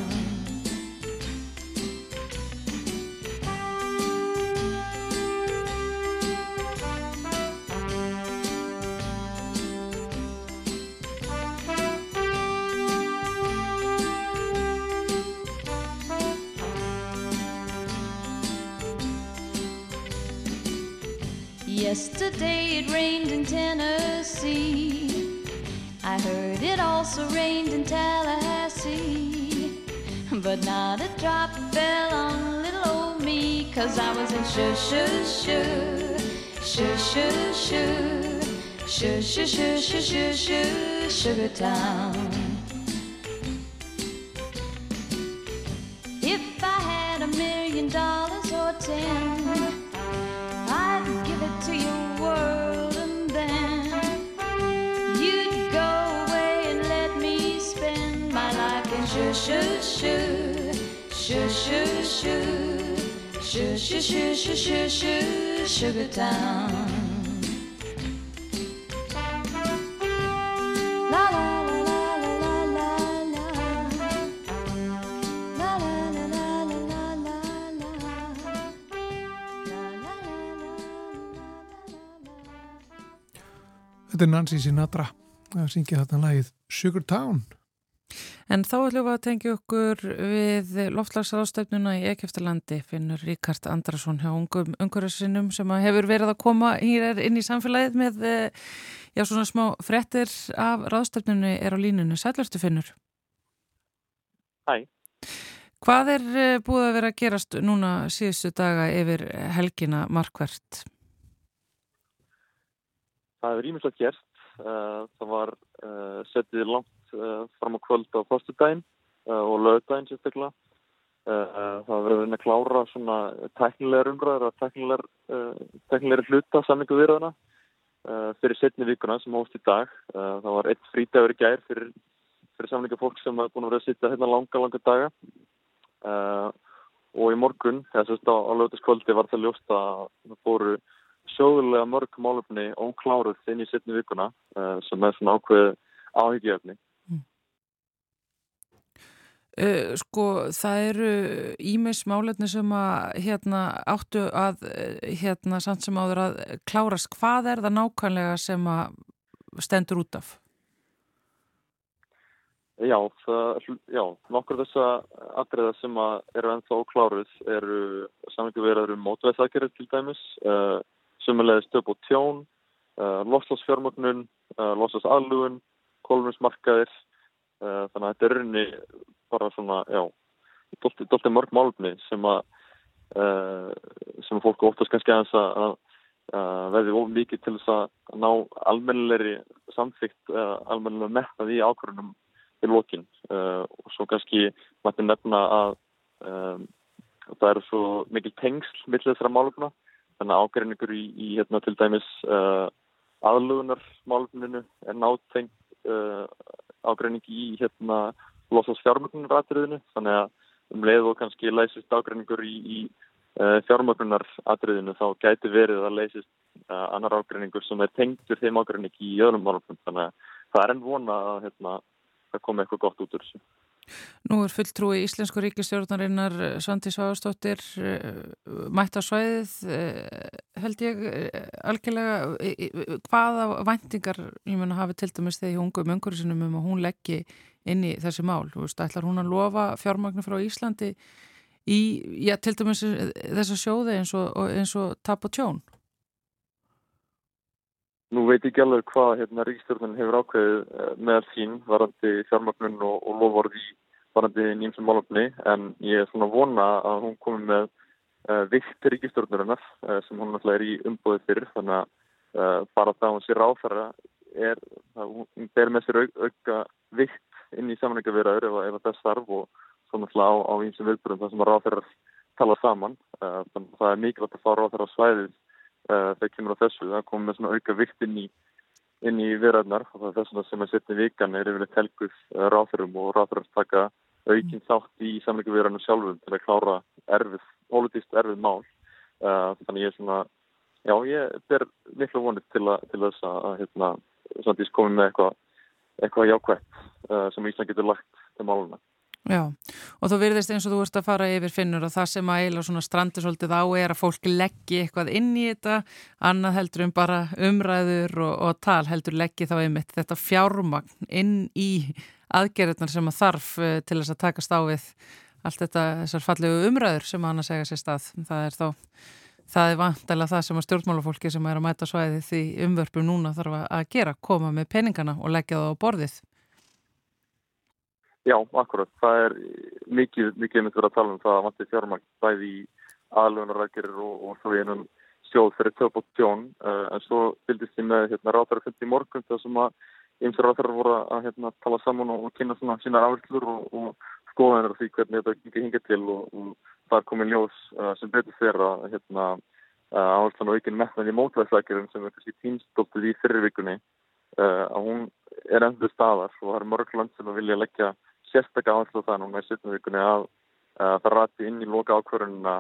Also rained in Tallahassee. But not a drop fell on little old me, cause I was in shoo shoo shoo, shoo shoo shoo, shoo shoo shoo shoo shoo shoo, Sugar Town. If I had a million dollars or ten, la la Þetta er Nancy Sinatra að syngja þetta lagið Sugar Town. En þá ætlum við að tengja okkur við loftlagsráðstefnuna í Ekeftalandi finnur Ríkard Andrason hjá ungum umhverjarsinnum sem hefur verið að koma hér inn í samfélagið með eh, já, svona smá frettir af ráðstefnunni er á línunni. Sælverstu finnur. Hæ. Hvað er eh, búið að vera að gerast núna síðustu daga yfir helgina markvert? Það hefur ímislegt gerst. Uh, það var setið langt fram á kvöld á fyrstudaginn og lögdaginn sérstaklega. Það hefur verið að klára svona teknilegar umræður og teknilegar hluta samlingu viðraðana fyrir setni vikuna sem hóst í dag. Það var eitt frítagur í gær fyrir, fyrir samlinga fólk sem hefur búin að vera að sitja hérna langa, langa daga. Og í morgun, þess að á lögdaskvöldi var það ljóst að það fóru sjóðulega mörg málefni ókláruð inn í setni vikuna sem er svona ákveð áhyggjöfni. Uh, sko það eru ímis málefni sem að hérna áttu að hérna samt sem áður að klárast. Hvað er það nákvæmlega sem að stendur út af? Já, það, já, nokkur þessa atriða sem eru ennþá ókláruð eru samlingu verður um mótveðsakirið til dæmis uh, sumulegði stöp og tjón, uh, loslasfjármögnun, loslasaðlugun, kólumnismarkaðir, uh, þannig að þetta er rauninni bara svona, já, dolti mörg málumni sem að sem að fólk óttast kannski að veði of mikið til þess að ná almennilegri samþygt, almennilega metnað í ákvörðunum í lókin og svo kannski mætti nefna að um, það eru svo mikil tengsl millir þessara málumna þannig að ágreiningur í, í hérna, til dæmis uh, aðlugunarmáluninu er nátengt uh, ágreining í hérna, losast fjármögnunaratriðinu þannig að um leið og kannski leysist ágreiningur í, í uh, fjármögnunaratriðinu þá gæti verið að leysist annar ágreiningur sem er tengtur þeim ágreining í öðrum málunum þannig að það er enn vona að hérna, það komi eitthvað gott út úr þessu. Nú er fulltrúi Íslensku ríkistjórnarinnar Svandi Sváðstóttir mætt á svæðið held ég algjörlega. Hvaða væntingar ég mun að hafa til dæmis þegar ég ungu um umhverfisinum um að hún leggji inn í þessi mál? Þú veist, ætlar hún að lofa fjármagnu frá Íslandi í, já, til dæmis þessa sjóði eins og, og tap og tjón Nú veit ekki alveg hvað hérna, ríkstjórnun hefur ákveðið með sín varandi fjármagnun og, og lofvorði varandi nýjumsum málöfni en ég er svona vona að hún komi með uh, vikt ríkstjórnurinnar uh, sem hún náttúrulega er í umbúðið fyrir þannig að uh, bara það hún sér áfæra er að hún ber með sér au, auka vikt inn í samlingavirðaður ef, ef það starf og svo náttúrulega á, á einsum viðbúrum þar sem að ráðferðar tala saman þannig að það er mikilvægt að fá ráðferðar á svæðið Uh, þegar kemur á þessu, það komið með svona auka vikt inn í, inn í viðræðnar og það er þess sem að setja vikan er yfirleitt helguð uh, ráþurum og ráþurum taka aukinn þátt í samleiku viðræðinu sjálfum til að klára erfið, pólitíst erfið mál. Uh, þannig ég er svona já, ég ber miklu vonið til, a, til þess að hérna, svona þess komið með eitthvað eitthvað jákvægt sem Ísland getur lagt til máluna Já, og þú virðist eins og þú ert að fara yfir finnur og það sem að eila svona strandir svolítið á er að fólk leggji eitthvað inn í þetta, annað heldur um bara umræður og, og tal heldur leggji þá einmitt þetta fjármagn inn í aðgerðunar sem að þarf uh, til þess að takast á við allt þetta, þessar fallegu umræður sem hann að segja sér stað. Það er þá það er vantilega það sem að stjórnmálafólki sem er að mæta svæði því umvörpu núna þarf að gera, koma með peningana og leggja það á borðið. Já, akkurat. Það er mikið, mikið myndið að tala um það að vanti fjármagn bæði í aðlunarækjurir og, og svo í einum sjóð fyrir töp og tjón. Uh, en svo fylgist ég með hérna, fundi í morgun þar sem að ymsir ráðara voru að hérna, tala saman og, og kynna svona sínar áherslur og, og skoðanir því hvernig þetta ekki hingið til og það komið ljós uh, sem betur fyrir að hérna, uh, áherslan og ekki metnan í mótvæðsækjurum sem er kannski tímstóltið í fyrirvikunni að hún er endur staðar og það er mörg land sem vilja leggja sérstaklega áherslu það núna í setjum vikunni að uh, það rati inn í loka ákvörununa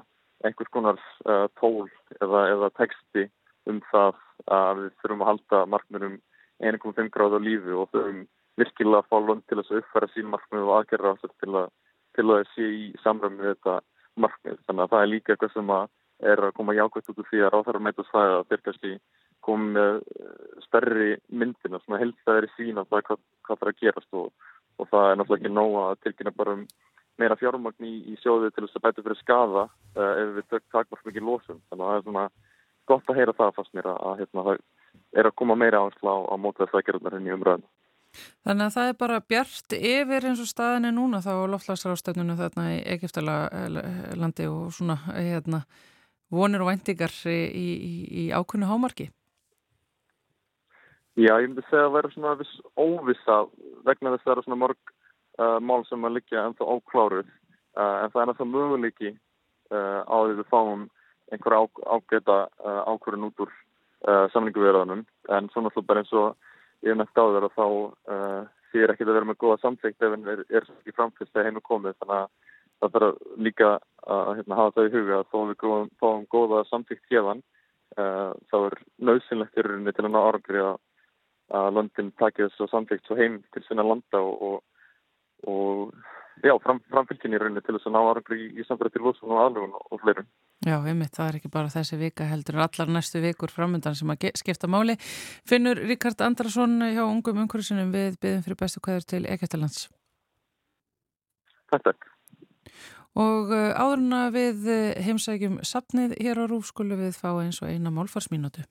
einhvers konar uh, tól eða, eða texti um það að við þurfum að halda markmið um 1,5 gráð á lífi og þurfum virkilega að fá lund til þess að uppfæra sín markmið og aðgerra til að, til að sé í samræmi við þetta markmið. Þannig að það er líka eitthvað sem að er að koma jákvæmt út úr því að ráþæra meita svæða að þeir kannski komið með stærri myndina, svona helstæðri sín af það hvað, hvað það er að gerast og og það er náttúrulega ekki nóg að tilkynna bara um meira fjármagn í, í sjóðu til þess að bæta fyrir skada uh, ef við takmast mikið losum. Þannig að það er svona gott að heyra það fast mér að, hérna, það er að koma meira áherslu á, á þess aðgerðunar henni umröðinu. Þannig að það er bara bjart yfir eins og staðinni núna þá loftlagsrástöfnunu þarna í Egiptalandi og svona hérna, vonir og vendingar í, í, í ákunni hámarki. Já, ég myndi segja að vera svona viss óvisa vegna þess að það eru svona mörg uh, mál sem að liggja ennþá ókláruð. Uh, en það er ennþá möguleiki uh, á því við fáum einhverja á, ágæta uh, ákvörðun út úr uh, samlinguverðanum en svona alltaf bara eins og ég hef nægt á þeirra þá þýr uh, ekki að vera með góða samþygt ef en er, er ekki framfyrst þegar heim er komið. Þannig að það þarf líka að hérna, hafa það í huga að þó við fáum góða samþygt hérðan þá er nöðsynlegt í rauninni til að ná árangri að landin takja þessu samfélgt svo heim til sinna landa og, og, og já, fram, framfylgin í rauninni til þess að ná arangri í, í samfélagi til lósun og aðlugun og, og fleirum. Já, einmitt, það er ekki bara þessi vika heldur allar næstu vikur framöndan sem að skipta máli. Finnur Ríkard Andrason hjá ungum umhverjusinum við byggðum fyrir bestu kvæður til Ekkertalands. Takk, takk. Og uh, áðurna við uh, heimsækjum sapnið hér á Rúf skulum við fá eins og eina málfarsmínútu.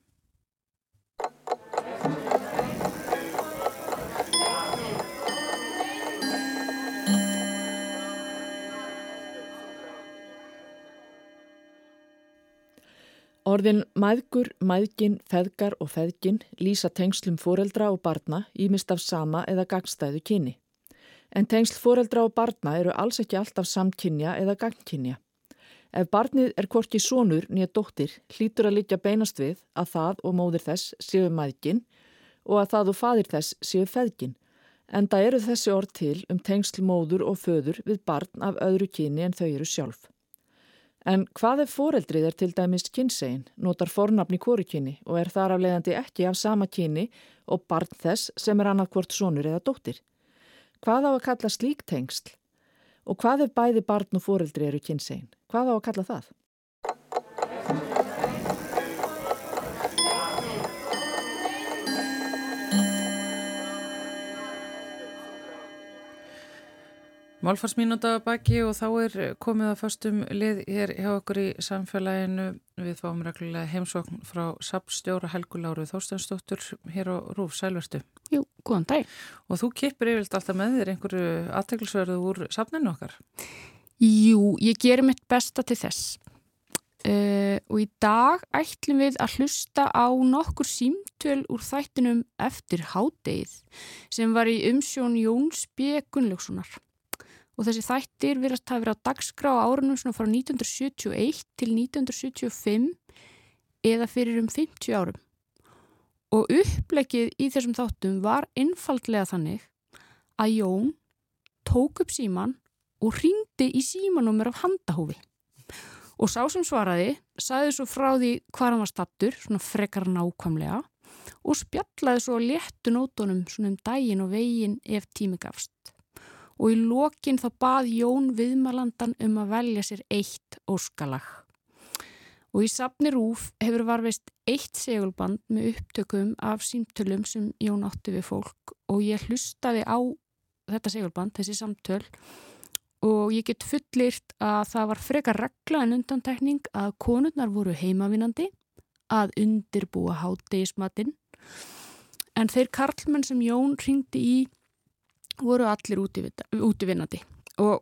Orðin mæðgur, mæðgin, feðgar og feðgin lýsa tengslum foreldra og barna ímist af sama eða gagstæðu kyni. En tengsl foreldra og barna eru alls ekki alltaf samkynja eða gagnkynja. Ef barnið er hvorki sónur nýja dóttir hlýtur að líka beinast við að það og móðir þess séu mæðgin og að það og fadir þess séu feðgin. En það eru þessi orð til um tengsl móður og föður við barn af öðru kyni en þau eru sjálf. En hvað ef foreldrið er til dæmis kynsegin, notar fornafni kórukyni og er þar af leiðandi ekki af sama kyni og barn þess sem er annarkvort sonur eða dóttir? Hvað á að kalla slík tengsl? Og hvað ef bæði barn og foreldri eru kynsegin? Hvað á að kalla það? Málfarsmínúta baki og þá er komið að fastum lið hér hjá okkur í samfélaginu. Við fáum reglulega heimsókn frá SAP-stjóra Helgu Láru Þórstensdóttur hér á Rúf Sælverstu. Jú, góðan dag. Og þú kipir yfirlt alltaf með þér einhverju aðteglisverðu úr safninu okkar. Jú, ég gerir mitt besta til þess. Uh, og í dag ætlum við að hlusta á nokkur símtöl úr þættinum eftir hádegið sem var í umsjón Jóns B. Gunnljóksonar og þessi þættir virast að vera á dagskrá árunum svona frá 1971 til 1975 eða fyrir um 50 árum. Og upplegið í þessum þáttum var einfaldlega þannig að Jón tók upp síman og ringdi í símanúmer af handahófi. Og sá sem svaraði saði svo frá því hvað hann var stattur, svona frekar nákvæmlega, og spjallaði svo léttu nótunum svona um daginn og veginn ef tími gafst og í lokin þá bað Jón viðmalandan um að velja sér eitt óskalag. Og í sapni Rúf hefur varveist eitt segulband með upptökum af símtölum sem Jón átti við fólk og ég hlustaði á þetta segulband, þessi samtöl og ég get fullirt að það var frekar regla en undantekning að konurnar voru heimavinandi að undirbúa hátegismatinn en þeir karlmenn sem Jón ringdi í voru allir útivinnandi. Og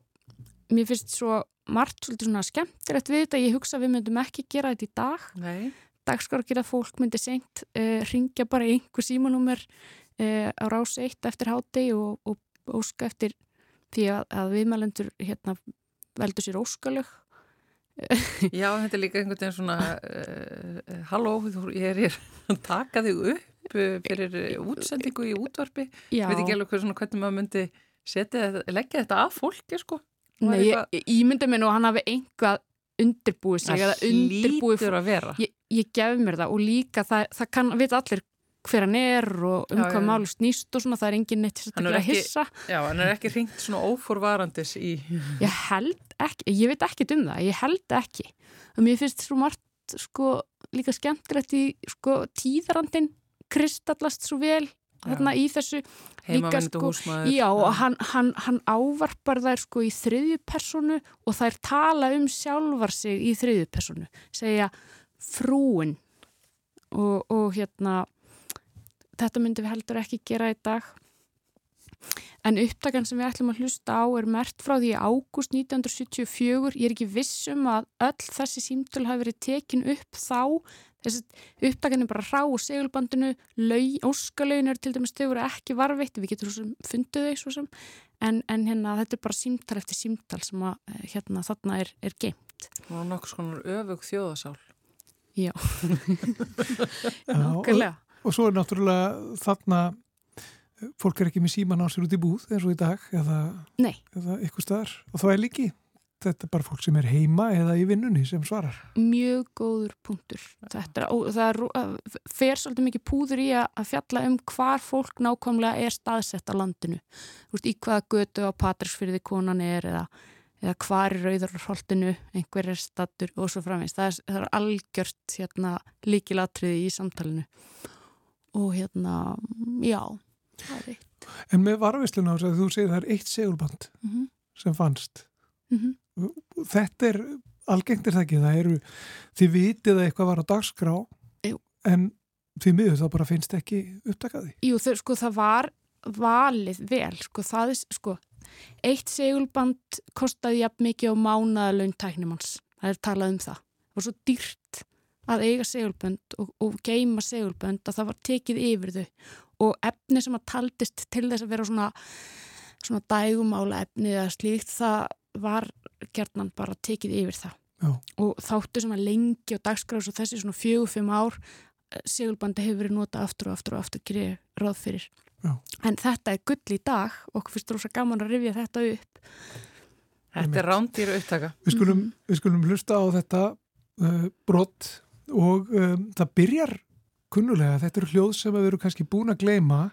mér finnst svo margt svolítið svona skemmtilegt við þetta. Ég hugsa við myndum ekki gera þetta í dag. Nei, dagskar að fólk myndi seint uh, ringja bara í einhver símanúmer uh, á rás eitt eftir hátegi og, og óska eftir því að, að viðmælendur hérna veldur sér óskalög. Já, þetta er líka einhvern veginn svona uh, halló, ég er hér að taka þig upp uh, fyrir uh, útsendingu í útvarpi. Já, veit ekki alveg svona, hvernig maður myndi setja, leggja þetta af fólki sko. Það Nei, er ég, ég ímynda mér nú að hann hafi einhvað undirbúið sig það undirbúið hlýtur að vera. Ég, ég gef mér það og líka það, það kann vita allir hver hann er og um Já, hvað máli snýst og svona það er engin neitt Hann er sérstaklega að ekki- hissa. Já, hann er ekki ringt svona óforvarandis í Ég held ekki, ég veit ekkit um það, ég held ekki. Og mér finnst svo margt sko líka skemmtilegt í sko tíðarandin kristallast svo vel þarna í þessu líka sko. Já, og hann, hann, hann ávarpar þær sko í þriðju personu og þær tala um sjálfar sig í þriðju personu. Segja frúin og, og hérna þetta myndum við heldur ekki gera í dag. En upptakan sem við ætlum að hlusta á er mert frá því ágúst 1974. Ég er ekki viss um að öll þessi símtöl hafi verið tekin upp þá. Þessi upptakan er bara rá og segulbandinu, óskalauðin eru til dæmis þau voru ekki varveitt, við getum svo sem fundið þau svo sem, en, en hérna þetta er bara símtal eftir símtal sem að eh, hérna þarna er, er geimt. og nokkuð svona öfug þjóðasál Já, Já, og, og svo er náttúrulega þarna fólk er ekki með síman á sér út í búð eins og í dag eða, Nei. eða ykkur staðar. Og það er líki þetta er bara fólk sem er heima eða í vinnunni sem svarar Mjög góður punktur. Þetta og það er, fer svolítið mikið púður í að, fjalla um hvar fólk nákvæmlega er staðsett á landinu. Þú veist, í hvaða götu á Patrísfyrði konan er eða, eða hvar er rauðarholtinu, einhver er stattur og svo framvegst. Það er, það er algjört hérna, líkilatriði í samtalinu. Og hérna, já, það er eitt. en með varvisluna á þess að þú segir það er eitt segulband Mm -hmm. sem fannst Mm þetta er algengt er það ekki, það eru þið vitið að eitthvað var á dagskrá Jú. en því miður það bara finnst ekki upptakaði Jú, þau, sko, það var valið vel, sko, það er, sko, eitt segulband kostaði jafn mikið á mánaðalaun tæknimanns, það er talað um það. Það var svo dýrt að eiga segulbönd og, og geima segulbönd að það var tekið yfir þau og efni sem að taldist til þess að vera svona, svona dægumála efni eða slíkt, það var gerðnan bara tekið yfir það. Já. Og þáttu sem að lengi og dagskráðs og þessi svona fjögur, fimm ár segulbandi hefur verið notað aftur og aftur og aftur gerir ráð fyrir. Já. En þetta er gull í dag og okkur finnst rosa gaman að rifja þetta upp. Þetta er rándýra upptaka við skulum, Mhm. við skulum hlusta á þetta uh, brott og um, það byrjar kunnulega, þetta eru hljóð sem við erum kannski búin að gleyma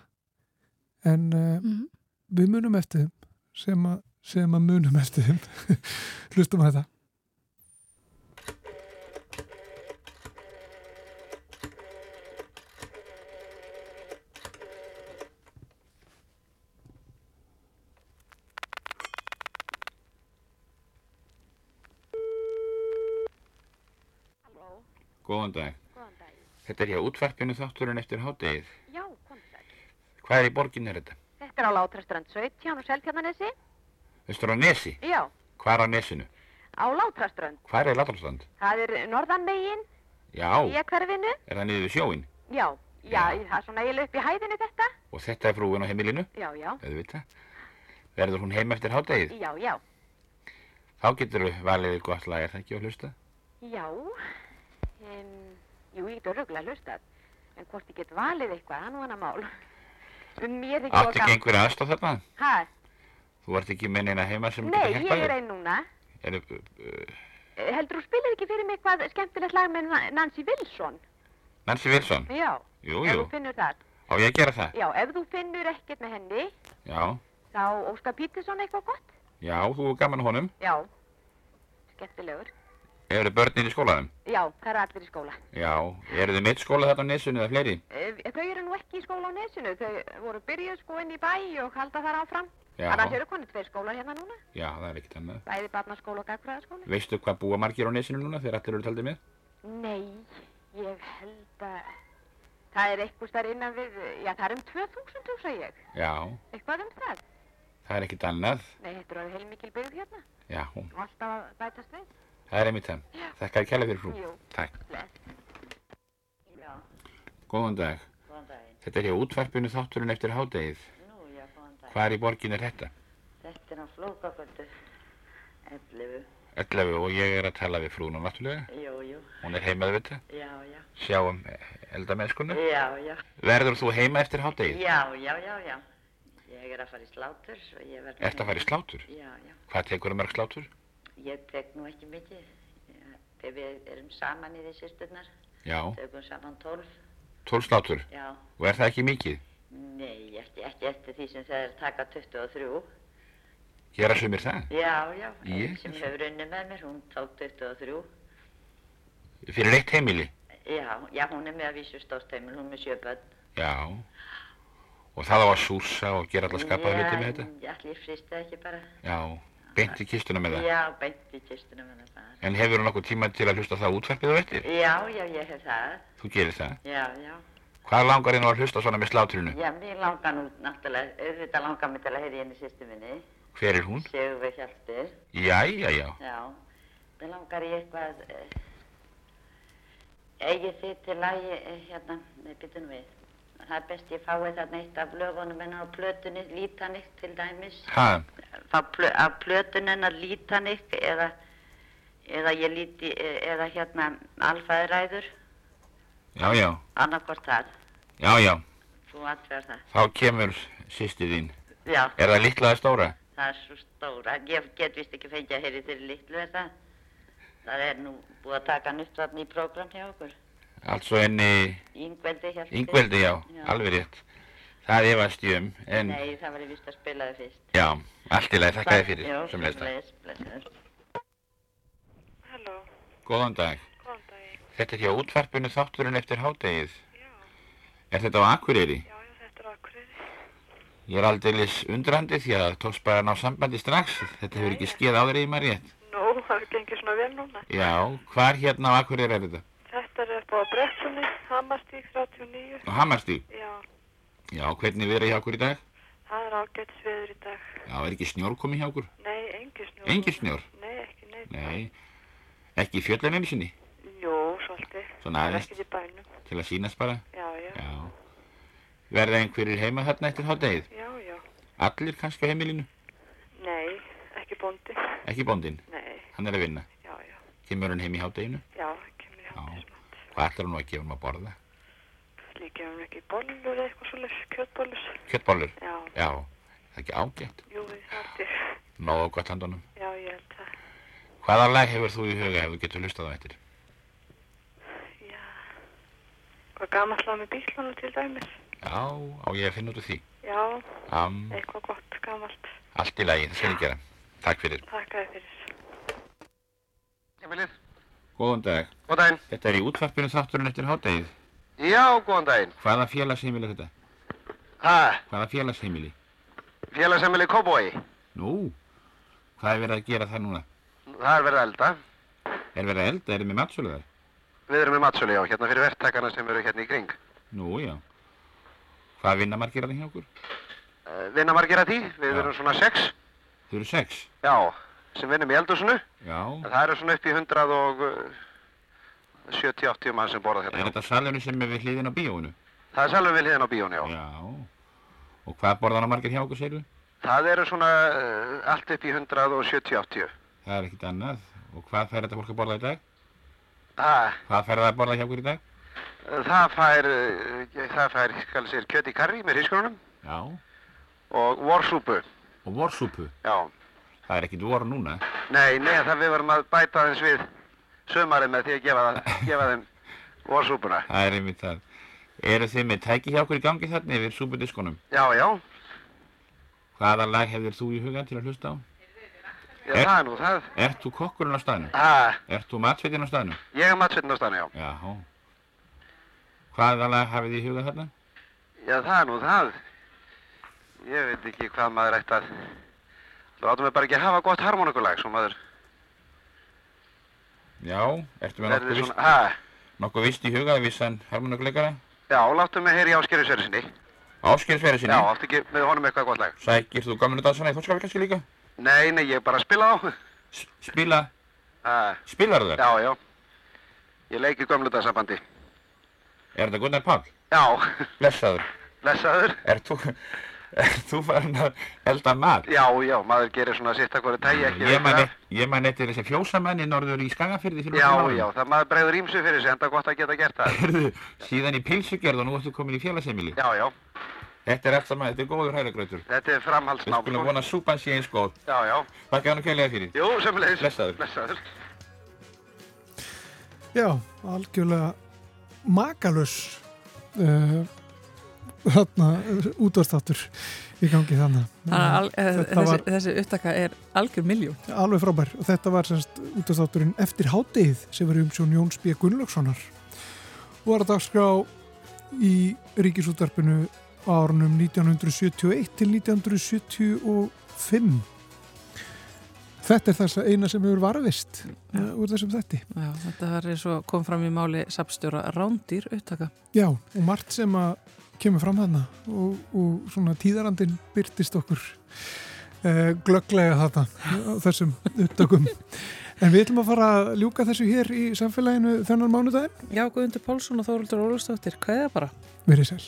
en uh, Mm. við munum eftir þeim sem að, sem að munum eftir þeim hlustum á þetta Góðan dag. Góðan dag. Þetta er hjá útvarpinu þátturinn eftir hádegið. Já, komið sæl. Hvað er í borgin er þetta? Þetta er á Látrastrand 17 og Seltjarnanesi? Östur á Nesi. Já, Hvað er á Nesinu? á Látrastrand. Hvað er Latalstrand? Það er norðanmegin, Já, í hverfinu. er það niður við sjóin? Já, já, það er svona eiginlega upp í hæðinu þetta. Og þetta er frúin á heimilinu? Já, já, Eða veit það. Verður hún heim eftir hádegið? já, já. Þá getur við valið gott lag, er það ekki að hlusta? Já, en, jú, ég getur röglega hlustað. En hvort ég get valið eitthvað, það er nú hana mál. Um mér þykir Átt ekki einhverja aðstof þarna? Hæ? Þú ert ekki með neina heima sem Nei, getur ég hjálpað er þér? einn núna. Er, uh, uh, Heldur þú spilir ekki fyrir mig hvað skemmtilegt lag með Na- Nancy Wilson? Nancy Wilson? Já, Jú, ef jú. þú finnur það. Á ég að gera það? Já, ef þú finnur ekkert með henni, Já. þá Óskar Pítursson eitthvað gott? Já, þú er gaman honum. Já, skemmtilegur. Eru börnin í skólanum? Já, það eru allir í skóla. Já. Eru þið mitt skóla þarna á Nesinu eða fleiri? Eh, Þau eru nú ekki í skóla á nesinu, þau voru byrjuð sko inn í bæ og halda þar áfram. Já, Annars eru konið tveir skólar hérna núna, já, það er ekkert annað. bæði barnaskóla og gagfræðaskóli. Veistu hvað búa margir á nesinu núna þegar allir eru taldið með? Nei, ég held að það er eitthvað starf innan við, já það er um 2000 hugsa ég, Já, eitthvað um það. það er ekkert annað. Nei, þetta er alveg heilmikil byggð hérna Já, og alltaf að bætast við. það er einmitt það. Þakka þér kærlega fyrir frú. Jú. Takk. Góðan dag. Góðan daginn. Þetta er hjá útvarpinu þátturinn eftir hádegið. Daginn. Hvar í borgin er þetta? Þetta er á flókagöndu, 11. 11 og ég er að tala við frúna náttúrulega. Jú, jú. Hún er heimað við þetta. Já, já. Sjáum eldamennskuna. Já, já. Verður þú heima eftir hádegið? Já, já, já, já. Ég er að fara í slátur. Ertu að fara í slátur? Já, já. Hvað tekur um mörg slátur? Ég tek nú ekki mikið. Við erum saman í því sýsturnar. Já. Tökum saman 12. 12 slátur? Já. Og er það ekki mikið? Nei, ekki, ekki eftir því sem það er taka 23. Gera sumir það? Já, já. Einn Ég? sem hefur unnið með mér, hún tók 23. Fyrir eitt heimili? Já, já, hún er með að vísu stórt heimil, hún er með sjö börn. Já. Og það á að súsa og gera alltaf skapaða hluti með þetta? Já, allir það ekki bara. Já. Beint í kistuna með það? Já, beint í kistuna með það. En hefur þú nokkuð tíma til að hlusta það útvarpið á eftir? Já, já, ég hef það. Þú gerir það? Já, já. Hvað langar þið nú að hlusta svona með sláturinu? Já, mér langar nú náttúrulega, auðvitað langar mig til að heyra í henni sýstu minni. Hver er hún? Sigurveig Hjaltir. Jæja, já. Já. Mér langar í eitthvað, eh, eigið þið til lagi, eh, hérna, nei, byttum við. Það er best ég fái þarna eitt af lögunum hennar á plötunni, Lítanik til dæmis. Fá plö, af plötunni hennar Lítanik eða, eða ég líti, eh, eða hérna Alfæðræður, Já, já. annarkvort það. Já, já. Þú atvegar það. Þá kemur sýsti þín. Já. Er það litla eða stóra? Það er svo stóra. Ég get vist ekki fengið að heyri þeirri litlu er það. Það er nú búið að taka þarna í prógram hjá okkur. Altså enni Yngveldi hjálpið. Yngveldi, já, alveg rétt. Það efast ég um, en Nei, það var ég vist að spila þið fyrst. já, allt í lagi, þakka þér fyrir, Já, sem leist það. Halló, Góðan dag. Þetta er hjá útvarpinu þátturinn eftir hádegið. Er þetta á Akureyri? Já, já, þetta er Akureyri. Ég er aldeilis undrandi því að það tókst bara ná sambandi strax. Þetta hefur ekki skeið áður í maður rétt. Nú, það gengir svona vel núna. Já, hvar hérna á Akureyri er þetta? Þetta er upp á Brettunni, Hamarstík 39. Á Hamarstík? Já, Já, hvernig verið hjá okkur í dag? það er ágætis veður í dag. Já, er ekki snjór komið hjá okkur? Nei, engi snjór. Engin snjór? Nei, ekki. Nei. Jú, svolítið. Svona aðeins? Ekki í bænum. Til að sýnast bara? Já, já. Já. Verða einhverjir heima þarna eftir hádegið? Já, já. Allir kannski á heimilinu? Nei, ekki bóndi. Ekki bóndinn? Nei. Hann er að vinna? Já, já. Kemur hann heim í hádeginu? Já, kemur í Já. Hvað ætlar hann að gefa hann að borða? Líka hann ekki bollur eða eitthvað svolítið, kjötbollur. Kjöttbollur? Já. Já. Það er ekki ágætt. Jú, það er. Nógu gott handunum. Já, ég held það. Hvaða lag hefur þú í huga ef þú getur hlustað á eftir? Hvað gammal slag með bílunum til dæmis? Já, á ég að finna út úr því. Já, Am, eitthvað gott gammalt. allt í lagi, það skal ég gera. Takk fyrir. Takk að fyrir. Emilið, Góðan dag. Góðan daginn. Þetta er í útvarpinu þátturinn eftir hádegið. já, góðan daginn. Hvaða félagsheimili er þetta? Hæ, Hvaða félagsheimili? félagsemili Kóbói. Nú, hvað er verið að gera það núna? Það er verið að elda. Er verið að elda, er Við erum með matsölu, já, hérna fyrir verktakana sem eru hérna í kring. Nú, já. Hvað vinna margir að það hjá okkur? Uh, vinna margir að því, við Já. erum svona sex, Þau eru sex? já, sem vinnum í eldhúsinu. Já. En það eru svona upp í 100 og uh, 70-80 mann sem borða Er hérna. þetta salunum sem er við hliðin á bíóinu? Það er sjálfur við hliðin á bíónu, já. Já. Og hvað borðan á margir hjá okkur, segir Það eru svona uh, allt upp í 170-80. Það er ekkert annað. Og hvað fær þetta fólk að borða í dag? Það, Hvað fær það að borða hjá í dag? það fær, uh, það fær, skal sér, kjöt í karri með hrísgrunum Já. og vorsúpu. Og vorsúpu? Já. Það er ekkert vor núna. Nei, nei, það við varum að bæta aðeins við sömarið með því að gefa, gefa þeim vorsúpuna. Það er einmitt það. Eru þið með tæki hjá í gangi þarna yfir súpudiskonum? Já, já, Hvaða lag hefur þú í huga til að hlusta á? Já, það er nú það. Ert þú kokkurinn á staðnum? Ha, Ert þú matsveitin á staðnum? ég er matsveitin á stannu, já. Já. Hvaða lag hafið þið í huga þarna? Já, það er nú það. Ég veit ekki hvað maður ætti að... Þú áttum við bara ekki að hafa gott harmonikulag, svo maður Já, ertu með nokkuð vist, Ha, nokkuð vist í huga vissan harmonikuleikara? já, láttu mig heyri Áskerri Sverri sinni. Áskilsverði sinni? Já, áttu ekki með honum eitthvað gott lag. Sækir þú gamlu dansana í þórskapin kannski líka? Nei, nei, ég bara spila á. Spila? Ha, Spilar þau? já, já. Ég leiki gömlu dagsabandi. Er þetta Gunnar Pál? Já, Blessaður. blessaður. Er þú, er þú farin að elda mat? Já, já, maður gerir svona sitt að hverju tægi ekki. Ég man, eitt, ég man eftir þessi fjósamenni norður í Skagafyrði fyrir Já, nokkrum árum. já, það maður bregður ímsu fyrir sig, enda gott að geta gert það. Herðu, síðan í pilsugjörð og nú ertu komin í félagsemili. Já, já, Þetta er allt saman, þetta er góður hæragrautur. þetta er Við framhaldsnám. skulum vona að súpan sé eins góð. Já, já, Þakka hann og kjærlega fyrir. jú, semleis. Blessaður. Blessaður. Já, algjörlega makalus uh, þarna útvarstáttur í gangi þannig. Þannig að eh, þessi, var þessi upptaka er algjör miljón. alveg frábær og þetta var semst útvarstátturinn eftir hádegið sem var umsjón Jóns B. Gunnlaugssonar og var að dagskrá í ríkisútvarpinu á árunum 1971 til 1975 Þetta er þess að eina sem hefur varvist uh, úr þessum þetti. Já, þetta kom fram í máli sapstjóra rándýr upptaka. Já, og margt sem að kemur fram þarna og, og svona tíðarandin byrtist okkur uh, glögglega þarna þessum upptökum. En við ætlum að fara að ljúka þessu hér í samfélaginu þennan mánudaginn. Já, Guðmundur Pálsson og Þóruldur Ólafsdóttir, hvað er það bara? Verið sæl.